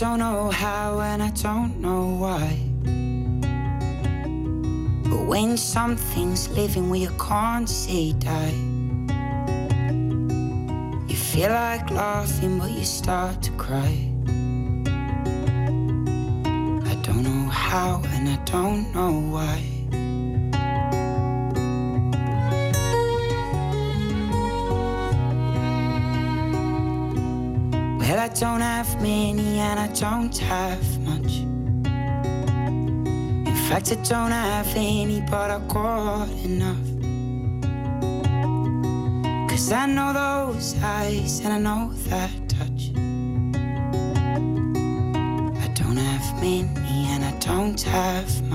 Don't know how and I don't know why. But when something's living where you can't say die, you feel like laughing, but you start to cry. I don't know how and I don't know why. Don't have many and I don't have much. In fact, I don't have any, but I got enough. Cause I know those eyes and I know that touch. I don't have many and I don't have much.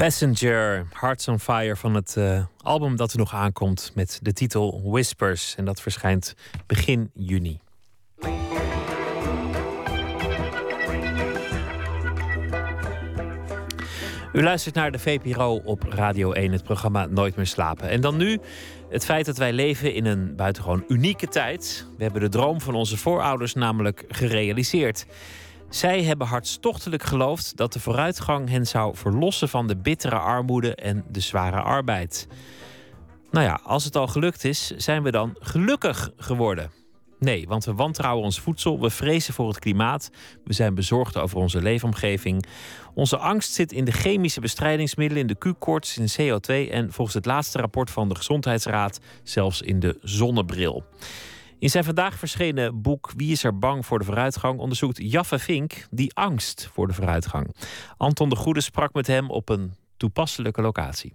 Passenger, Hearts on Fire van het uh, album dat er nog aankomt met de titel Whispers. En dat verschijnt begin juni. U luistert naar de VPRO op Radio 1, het programma Nooit meer slapen. En dan nu het feit dat wij leven in een buitengewoon unieke tijd. We hebben de droom van onze voorouders namelijk gerealiseerd. Zij hebben hartstochtelijk geloofd dat de vooruitgang hen zou verlossen van de bittere armoede en de zware arbeid. Nou ja, als het al gelukt is, zijn we dan gelukkig geworden. Nee, want we wantrouwen ons voedsel, we vrezen voor het klimaat, we zijn bezorgd over onze leefomgeving. Onze angst zit in de chemische bestrijdingsmiddelen, in de Q-koorts, in CO2 en volgens het laatste rapport van de Gezondheidsraad zelfs in de zonnebril. In zijn vandaag verschenen boek Wie is er bang voor de vooruitgang onderzoekt Jaffe Vink die angst voor de vooruitgang. Anton de Goede sprak met hem op een toepasselijke locatie.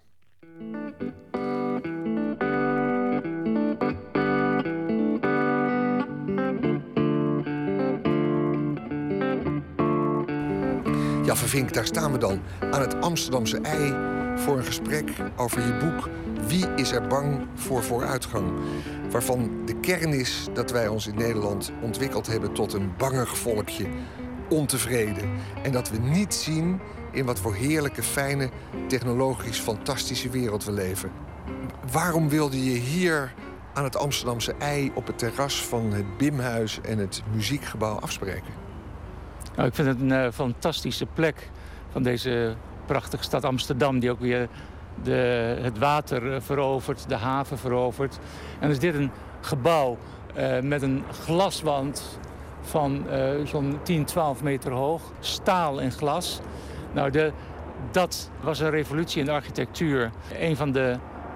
Jaffe Vink, daar staan we dan aan het Amsterdamse ei voor een gesprek over je boek Wie is er bang voor vooruitgang? Waarvan de kern is dat wij ons in Nederland ontwikkeld hebben tot een bangig volkje, ontevreden. En dat we niet zien in wat voor heerlijke, fijne, technologisch fantastische wereld we leven. Waarom wilde je hier aan het Amsterdamse ei op het terras van het Bimhuis en het muziekgebouw afspreken? Nou, ik vind het een uh, fantastische plek van deze prachtige stad Amsterdam... die ook weer de, het water uh, verovert, de haven verovert. En is dit een gebouw uh, met een glaswand van zo'n 10, 12 meter hoog. Staal en glas. Nou, de, dat was een revolutie in de architectuur. Een van de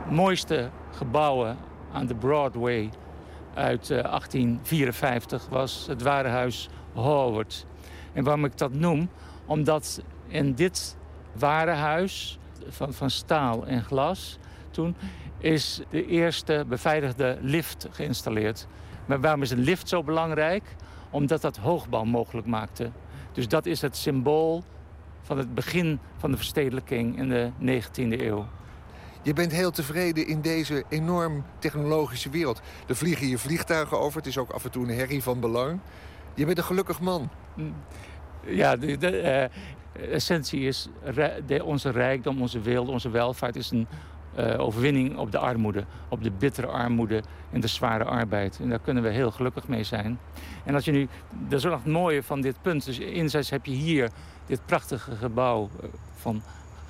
mooiste gebouwen aan de Broadway uit 1854 was het warenhuis Howard. En waarom ik dat noem? Omdat in dit warenhuis van, van staal en glas toen is de eerste beveiligde lift geïnstalleerd. Maar waarom is een lift zo belangrijk? Omdat dat hoogbouw mogelijk maakte. Dus dat is het symbool van het begin van de verstedelijking in de 19e eeuw. Je bent heel tevreden in deze enorm technologische wereld. Er vliegen hier vliegtuigen over. Het is ook af en toe een herrie van belang. Je bent een gelukkig man. Ja, de, de uh, essentie is onze rijkdom, onze wereld, onze welvaart is een uh, overwinning op de armoede. Op de bittere armoede en de zware arbeid. En daar kunnen we heel gelukkig mee zijn. En als je nu, dat is ook nog het mooie van dit punt. Dus enerzijds heb je hier dit prachtige gebouw eh, van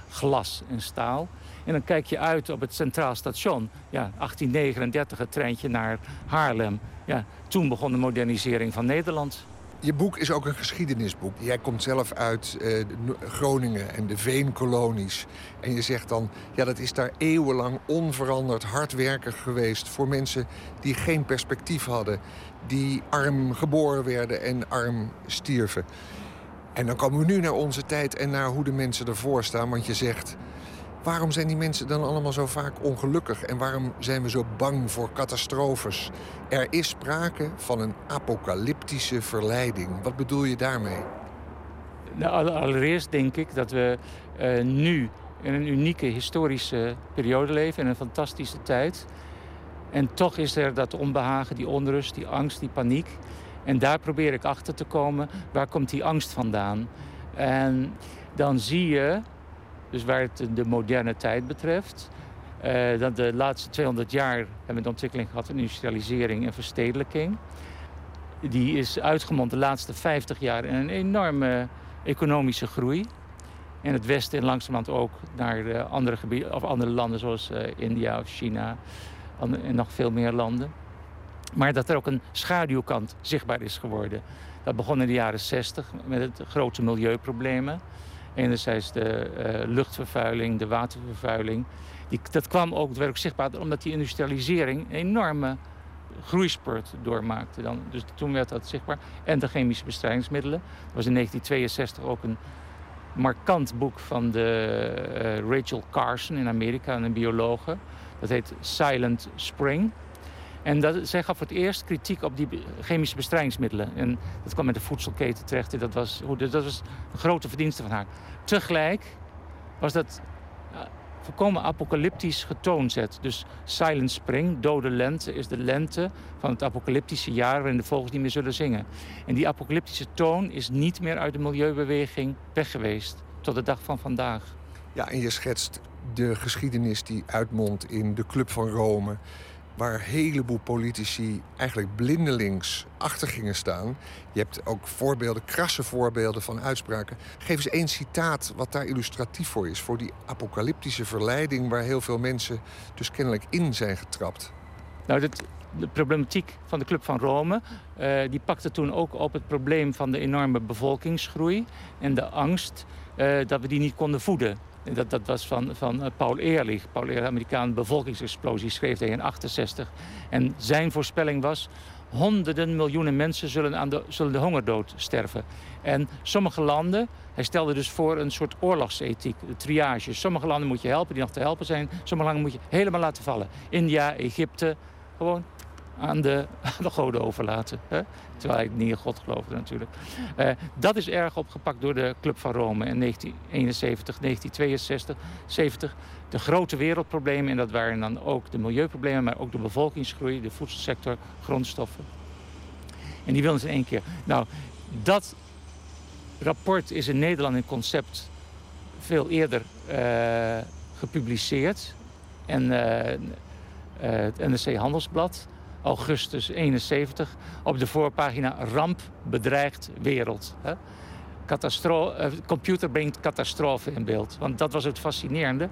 glas en staal. En dan kijk je uit op het Centraal Station. Ja, 1839, het treintje naar Haarlem. Ja, toen begon de modernisering van Nederland. Je boek is ook een geschiedenisboek. Jij komt zelf uit eh, Groningen en de veenkolonies. En je zegt dan, ja, dat is daar eeuwenlang onveranderd hard werken geweest... voor mensen die geen perspectief hadden. Die arm geboren werden en arm stierven. En dan komen we nu naar onze tijd en naar hoe de mensen ervoor staan. Want je zegt, Waarom zijn die mensen dan allemaal zo vaak ongelukkig? En waarom zijn we zo bang voor catastrofes? Er is sprake van een apocalyptische verleiding. Wat bedoel je daarmee? Nou, allereerst denk ik dat we uh, nu in een unieke historische periode leven, in een fantastische tijd. En toch is er dat onbehagen, die onrust, die angst, die paniek. En daar probeer ik achter te komen, waar komt die angst vandaan? En dan zie je dus waar het de moderne tijd betreft. Uh, dat de laatste 200 jaar hebben we de ontwikkeling gehad van industrialisering en verstedelijking. Die is uitgemond de laatste 50 jaar in een enorme economische groei. In het westen en langzamerhand ook naar uh, andere, gebieden, of andere landen zoals uh, India of China en nog veel meer landen. Maar dat er ook een schaduwkant zichtbaar is geworden. Dat begon in de jaren 60 met het grote milieuproblemen. Enerzijds de uh, luchtvervuiling, de watervervuiling. Die, dat kwam ook, werd ook zichtbaar omdat die industrialisering een enorme groeispurt doormaakte. Dan, dus toen werd dat zichtbaar. En de chemische bestrijdingsmiddelen. Er was in 1962 ook een markant boek van de, uh, Rachel Carson in Amerika, een biologe. Dat heet Silent Spring. En dat, zij gaf voor het eerst kritiek op die chemische bestrijdingsmiddelen. En dat kwam met de voedselketen terecht. En dat was, dat was een grote verdienste van haar. Tegelijk was dat volkomen apocalyptisch getoond zet. Dus Silent Spring, dode lente, is de lente van het apocalyptische jaar waarin de vogels niet meer zullen zingen. En die apocalyptische toon is niet meer uit de milieubeweging weg geweest tot de dag van vandaag. Ja, en je schetst de geschiedenis die uitmondt in de Club van Rome waar een heleboel politici eigenlijk blindelings achter gingen staan. Je hebt ook voorbeelden, krasse voorbeelden van uitspraken. Geef eens één citaat wat daar illustratief voor is. Voor die apocalyptische verleiding waar heel veel mensen dus kennelijk in zijn getrapt. Nou, dit, de problematiek van de Club van Rome... Uh, die pakte toen ook op het probleem van de enorme bevolkingsgroei... en de angst uh, dat we die niet konden voeden. Dat, dat was van, van eh, Paul Ehrlich. Paul Ehrlich, Amerikaan bevolkingsexplosie, schreef hij in 68. En zijn voorspelling was... honderden miljoenen mensen zullen, aan de, zullen de hongerdood sterven. En sommige landen, hij stelde dus voor een soort oorlogsethiek, triage. Sommige landen moet je helpen die nog te helpen zijn. Sommige landen moet je helemaal laten vallen. India, Egypte, gewoon aan de, aan de goden overlaten. Hè? Terwijl ik niet in God geloofde natuurlijk. Uh, dat is erg opgepakt door de Club van Rome in 1971, 1962, 70. De grote wereldproblemen, en dat waren dan ook de milieuproblemen... maar ook de bevolkingsgroei, de voedselsector, grondstoffen. En die wilden ze in één keer. Nou, dat rapport is in Nederland in concept veel eerder uh, gepubliceerd. En uh, het NRC Handelsblad augustus 71 op de voorpagina ramp bedreigt wereld. Uh, computer brengt catastrofe in beeld. Want dat was het fascinerende.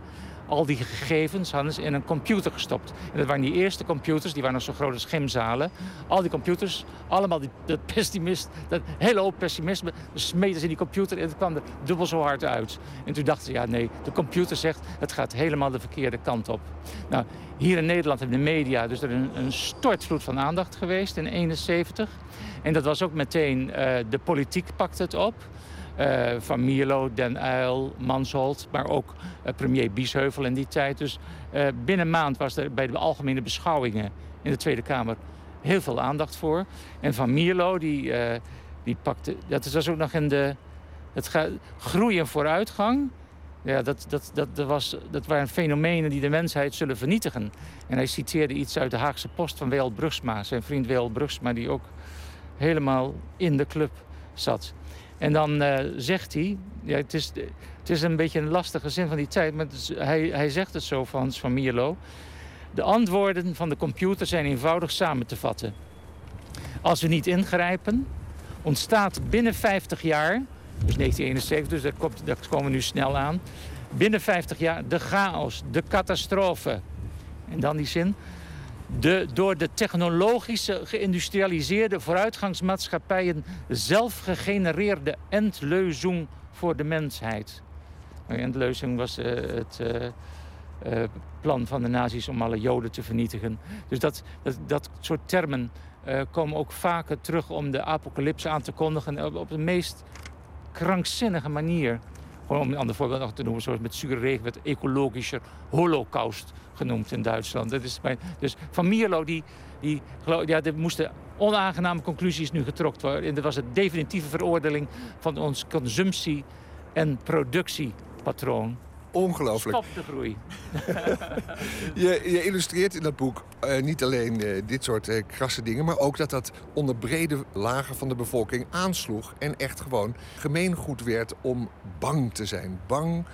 Al die gegevens hadden ze in een computer gestopt. En dat waren die eerste computers, die waren nog zo groot als. Al die computers, allemaal die, dat pessimist, dat hele hoop pessimisme, smeten ze in die computer en het kwam er dubbel zo hard uit. En toen dachten ze, ja nee, de computer zegt, het gaat helemaal de verkeerde kant op. Nou, hier in Nederland hebben de media dus er een, een stortvloed van aandacht geweest in 71. En dat was ook meteen, uh, de politiek pakte het op. Uh, van Mierlo, Den Uyl, Mansholt, maar ook uh, premier Biesheuvel in die tijd. Dus uh, binnen een maand was er bij de algemene beschouwingen in de Tweede Kamer heel veel aandacht voor. En van Mierlo, die, die pakte, dat was ook nog in de het groei en vooruitgang. Ja, dat, dat, dat, dat, was, dat waren fenomenen die de mensheid zullen vernietigen. En hij citeerde iets uit de Haagse Post van Weel Brugsma, zijn vriend Weel Brugsma, die ook helemaal in de club zat. En dan uh, zegt hij, ja, het, is, het is een beetje een lastige zin van die tijd, maar hij, hij zegt het zo van, van Mierlo. De antwoorden van de computer zijn eenvoudig samen te vatten. Als we niet ingrijpen, ontstaat binnen 50 jaar, dus 1971, dus daar, komt, daar komen we nu snel aan, binnen 50 jaar de chaos, de catastrofe. En dan die zin, de door de technologische geïndustrialiseerde vooruitgangsmaatschappijen zelf gegenereerde endleuzing voor de mensheid. Nou, endleuzing was uh, het uh, uh, plan van de nazi's om alle joden te vernietigen. Dus dat, dat, dat soort termen komen ook vaker terug om de apocalypse aan te kondigen op, de meest krankzinnige manier. Gewoon om een ander voorbeeld nog te noemen, zoals met zure regen werd ecologischer holocaust genoemd in Duitsland. Dat is bij, dus Van Mierlo, die, die, ja, er moesten onaangename conclusies nu getrokken worden. En dat was een definitieve veroordeling van ons consumptie- en productiepatroon. Ongelooflijk. Stop de groei. je, je, illustreert in dat boek uh, niet alleen uh, dit soort uh, krasse dingen... maar ook dat dat onder brede lagen van de bevolking aansloeg... en echt gewoon gemeengoed werd om bang te zijn. Bang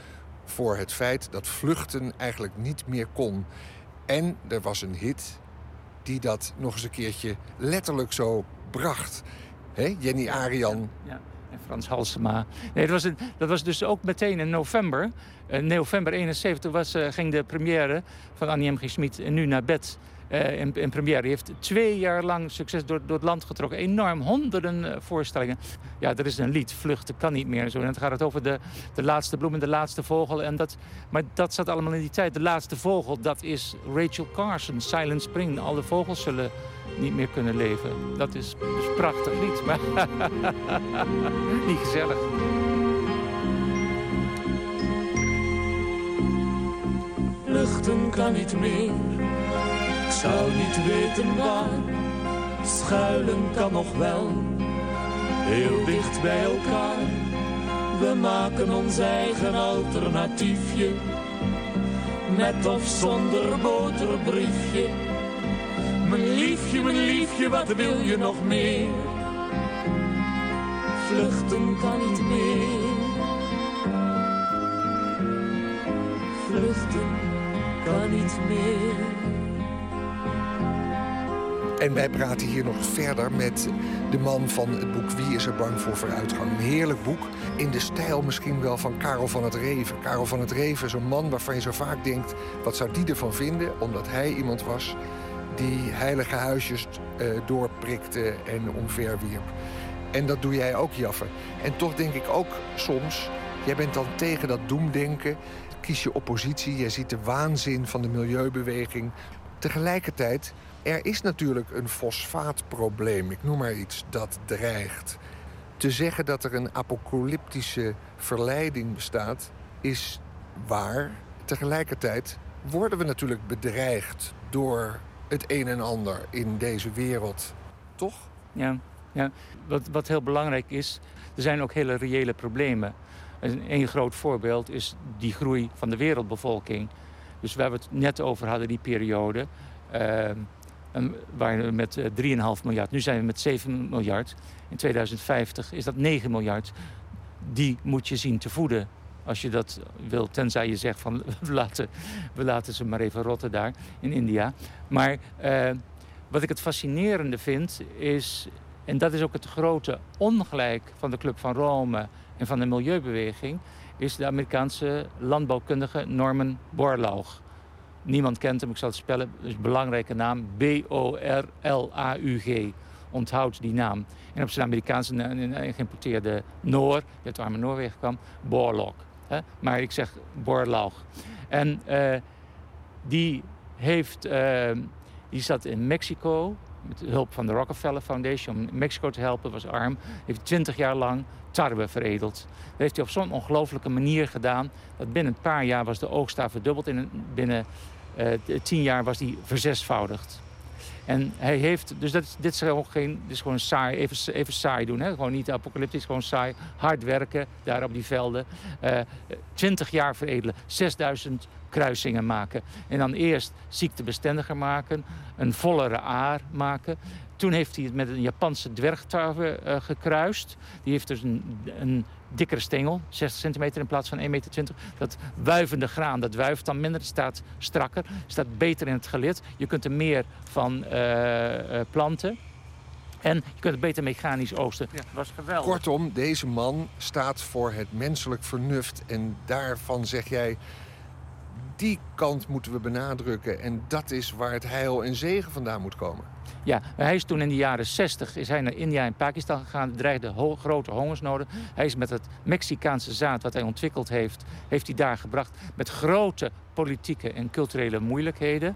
voor het feit dat vluchten eigenlijk niet meer kon. En er was een hit die dat nog eens een keertje letterlijk zo bracht. He? Jenny Arian. Ja, Frans Halsema. Nee, dat was, een, dat was dus ook meteen in november. In november 71 was, uh, ging de première van Annie M. G. Schmid nu naar bed uh, in, in première. Die heeft twee jaar lang succes door, door het land getrokken. Enorm, honderden voorstellingen. Ja, er is een lied, Vluchten kan niet meer. En, zo. en dan gaat het over de, de laatste bloem en de laatste vogel. En dat, maar dat zat allemaal in die tijd. De laatste vogel, dat is Rachel Carson, Silent Spring. Alle vogels zullen niet meer kunnen leven. Dat is, dus prachtig lied, maar niet gezellig. Luchten kan niet meer, ik zou niet weten waar. Schuilen kan nog wel, heel dicht bij elkaar. We maken ons eigen alternatiefje, met of zonder boterbriefje. Mijn liefje, mijn liefje, wat wil je nog meer? Vluchten kan niet meer. Vluchten kan niet meer. En wij praten hier nog verder met de man van het boek Wie is er bang voor vooruitgang? Een heerlijk boek in de stijl misschien wel van Karel van het Reven. Karel van het Reven is een man waarvan je zo vaak denkt... wat zou die ervan vinden? Omdat hij iemand was die heilige huisjes uh, doorprikte en omverwierp. En dat doe jij ook, Jaffe. En toch denk ik ook soms... jij bent dan tegen dat doemdenken... kies je oppositie, jij ziet de waanzin van de milieubeweging. Tegelijkertijd er is natuurlijk een fosfaatprobleem, ik noem maar iets, dat dreigt. Te zeggen dat er een apocalyptische verleiding bestaat, is waar. Tegelijkertijd worden we natuurlijk bedreigd door het een en ander in deze wereld. Toch? Ja, ja. Wat, wat heel belangrijk is, er zijn ook hele reële problemen. Een groot voorbeeld is die groei van de wereldbevolking. Dus waar we het net over hadden, die periode. Uh, waar we met 3,5 eh, miljard. Nu zijn we met 7 miljard. In 2050 is dat 9 miljard. Die moet je zien te voeden als je dat wil. Tenzij je zegt van we laten, we laten ze maar even rotten daar in India. Maar uh, wat ik het fascinerende vind is... en dat is ook het grote ongelijk van de Club van Rome en van de milieubeweging... is de Amerikaanse landbouwkundige Norman Borlaug. Niemand kent hem, ik zal het spellen. Dus belangrijke naam. B-O-R-L-A-U-G. Onthoud die naam. En op zijn Amerikaanse geïmporteerde Noor, die uit arme Noorwegen kwam, Borlaug. Maar ik zeg Borlaug. En uh, die heeft, uh, die zat in Mexico met hulp van de Rockefeller Foundation om Mexico te helpen, was arm. Heeft twintig jaar lang tarwe veredeld. Dat heeft hij op zo'n ongelooflijke manier gedaan dat binnen een paar jaar was de oogst daar verdubbeld. En binnen uh, tien jaar was die verzesvoudigd. En hij heeft, dus dat, dit, is gewoon geen, dit is gewoon saai, even, even saai doen. Hè? Gewoon niet apocalyptisch, gewoon saai. Hard werken daar op die velden. Eh, 20 jaar veredelen, 6000 kruisingen maken. En dan eerst ziektebestendiger maken, een vollere aar maken. Toen heeft hij het met een Japanse dwergtarwe uh, gekruist. Die heeft dus een, een dikkere stengel, 60 centimeter in plaats van 1,20 meter. Dat wuivende graan, dat wuift dan minder, staat strakker, staat beter in het gelid. Je kunt er meer van uh, planten. En je kunt het beter mechanisch oosten. Ja. Dat was geweldig. Kortom, deze man staat voor het menselijk vernuft. En daarvan zeg jij, die kant moeten we benadrukken. En dat is waar het heil en zegen vandaan moet komen. Ja, hij is toen in de jaren 60 is hij naar India en Pakistan gegaan. dreigde grote hongersnoden. Hij is met het Mexicaanse zaad wat hij ontwikkeld heeft... heeft hij daar gebracht met grote politieke en culturele moeilijkheden.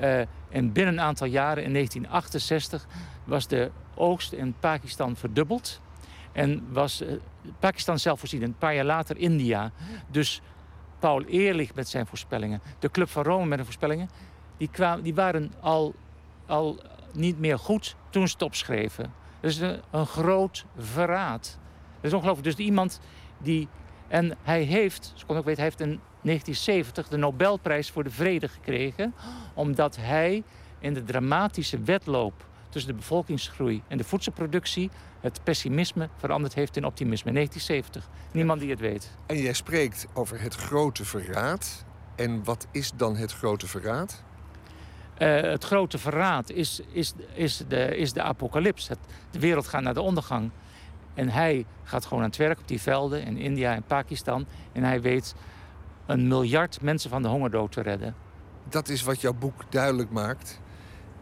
Uh, en binnen een aantal jaren, in 1968, was de oogst in Pakistan verdubbeld. En was uh, Pakistan zelfvoorzien. Een paar jaar later India. Dus Paul Eerlich met zijn voorspellingen. De Club van Rome met de voorspellingen. Die, kwamen, die waren al, al niet meer goed toen ze het. Dat is een, een groot verraad. Dat is ongelooflijk. Dus iemand die... En hij heeft, zoals ik ook weet, hij heeft in 1970 de Nobelprijs voor de Vrede gekregen. Omdat hij in de dramatische wedloop tussen de bevolkingsgroei en de voedselproductie het pessimisme veranderd heeft in optimisme. 1970. Niemand die het weet. En jij spreekt over het grote verraad. En wat is dan het grote verraad? Uh, het grote verraad is, is, is, de, is de apocalyps. Het, de wereld gaat naar de ondergang. En hij gaat gewoon aan het werk op die velden in India en Pakistan. En hij weet een miljard mensen van de hongerdood te redden. Dat is wat jouw boek duidelijk maakt.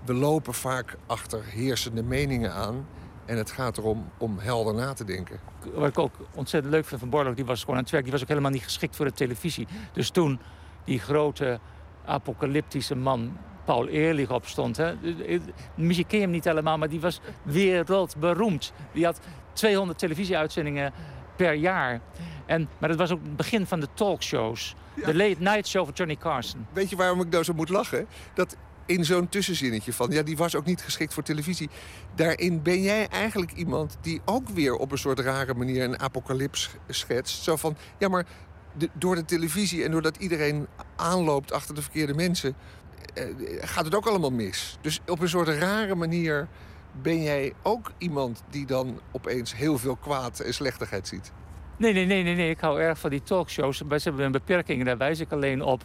We lopen vaak achter heersende meningen aan. En het gaat erom om helder na te denken. Wat ik ook ontzettend leuk vind van Borlaug, die was gewoon aan het werk. Die was ook helemaal niet geschikt voor de televisie. Dus toen die grote apocalyptische man Paul Ehrlich op stond. Hè. Misschien ken je hem niet helemaal, maar die was wereldberoemd. Die had 200 televisieuitzendingen per jaar. En, maar dat was ook het begin van de talkshows. De late night show van Johnny Carson. Weet je waarom ik nou zo moet lachen? Dat in zo'n tussenzinnetje van... ja, die was ook niet geschikt voor televisie. Daarin ben jij eigenlijk iemand die ook weer op een soort rare manier... een apocalyps schetst. Zo van, ja, maar door de televisie en doordat iedereen aanloopt achter de verkeerde mensen... Eh, gaat het ook allemaal mis. Dus op een soort rare manier ben jij ook iemand die dan opeens heel veel kwaad en slechtigheid ziet. Nee, nee, nee, nee, nee. Ik hou erg van die talkshows. Ze hebben een beperking, daar wijs ik alleen op.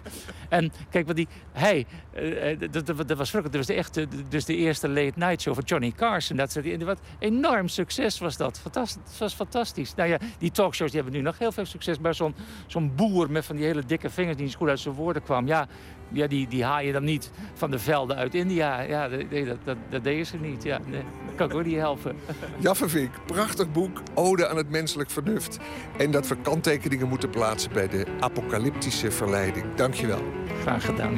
En kijk, wat die, hij, uh, dat, dat, dat, was vroeger, dat was de, echte, dus de eerste late night show van Johnny Carson. Dat, wat enorm succes was dat. Fantastisch, het was fantastisch. Nou ja, die talkshows die hebben nu nog heel veel succes. Maar zo'n zo'n boer met van die hele dikke vingers die niet goed uit zijn woorden kwam. Ja, ja, die, die haal je dan niet van de velden uit India. Ja, nee, dat, dat, dat deden ze niet. Ja, nee, dat kan ik ook niet helpen. Jaffe Vink, prachtig boek, Ode aan het menselijk vernuft. En dat we kanttekeningen moeten plaatsen bij de apocalyptische verleiding. Dankjewel. Graag gedaan.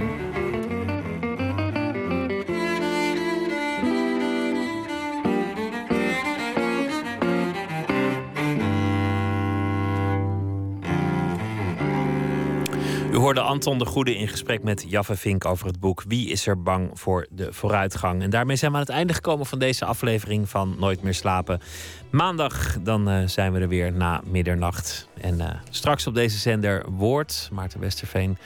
Hoorde Anton de Goede in gesprek met Jaffe Vink over het boek Wie is er bang voor de vooruitgang? En daarmee zijn we aan het einde gekomen van deze aflevering van Nooit meer slapen. Maandag dan uh, zijn we er weer na middernacht. En uh, straks op deze zender Woord, Maarten Westerveen.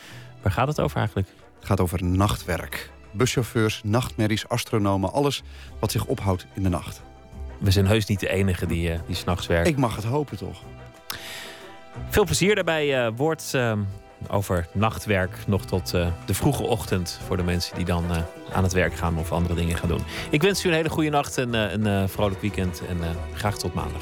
Waar gaat het over eigenlijk? Het gaat over nachtwerk. Buschauffeurs, nachtmerries, astronomen, alles wat zich ophoudt in de nacht. We zijn heus niet de enige die, uh, die s'nachts werken. Ik mag het hopen toch. Veel plezier daarbij. Woord over nachtwerk nog tot uh, de vroege ochtend voor de mensen die dan uh, aan het werk gaan of andere dingen gaan doen. Ik wens u een hele goede nacht en uh, een vrolijk weekend en graag tot maandag.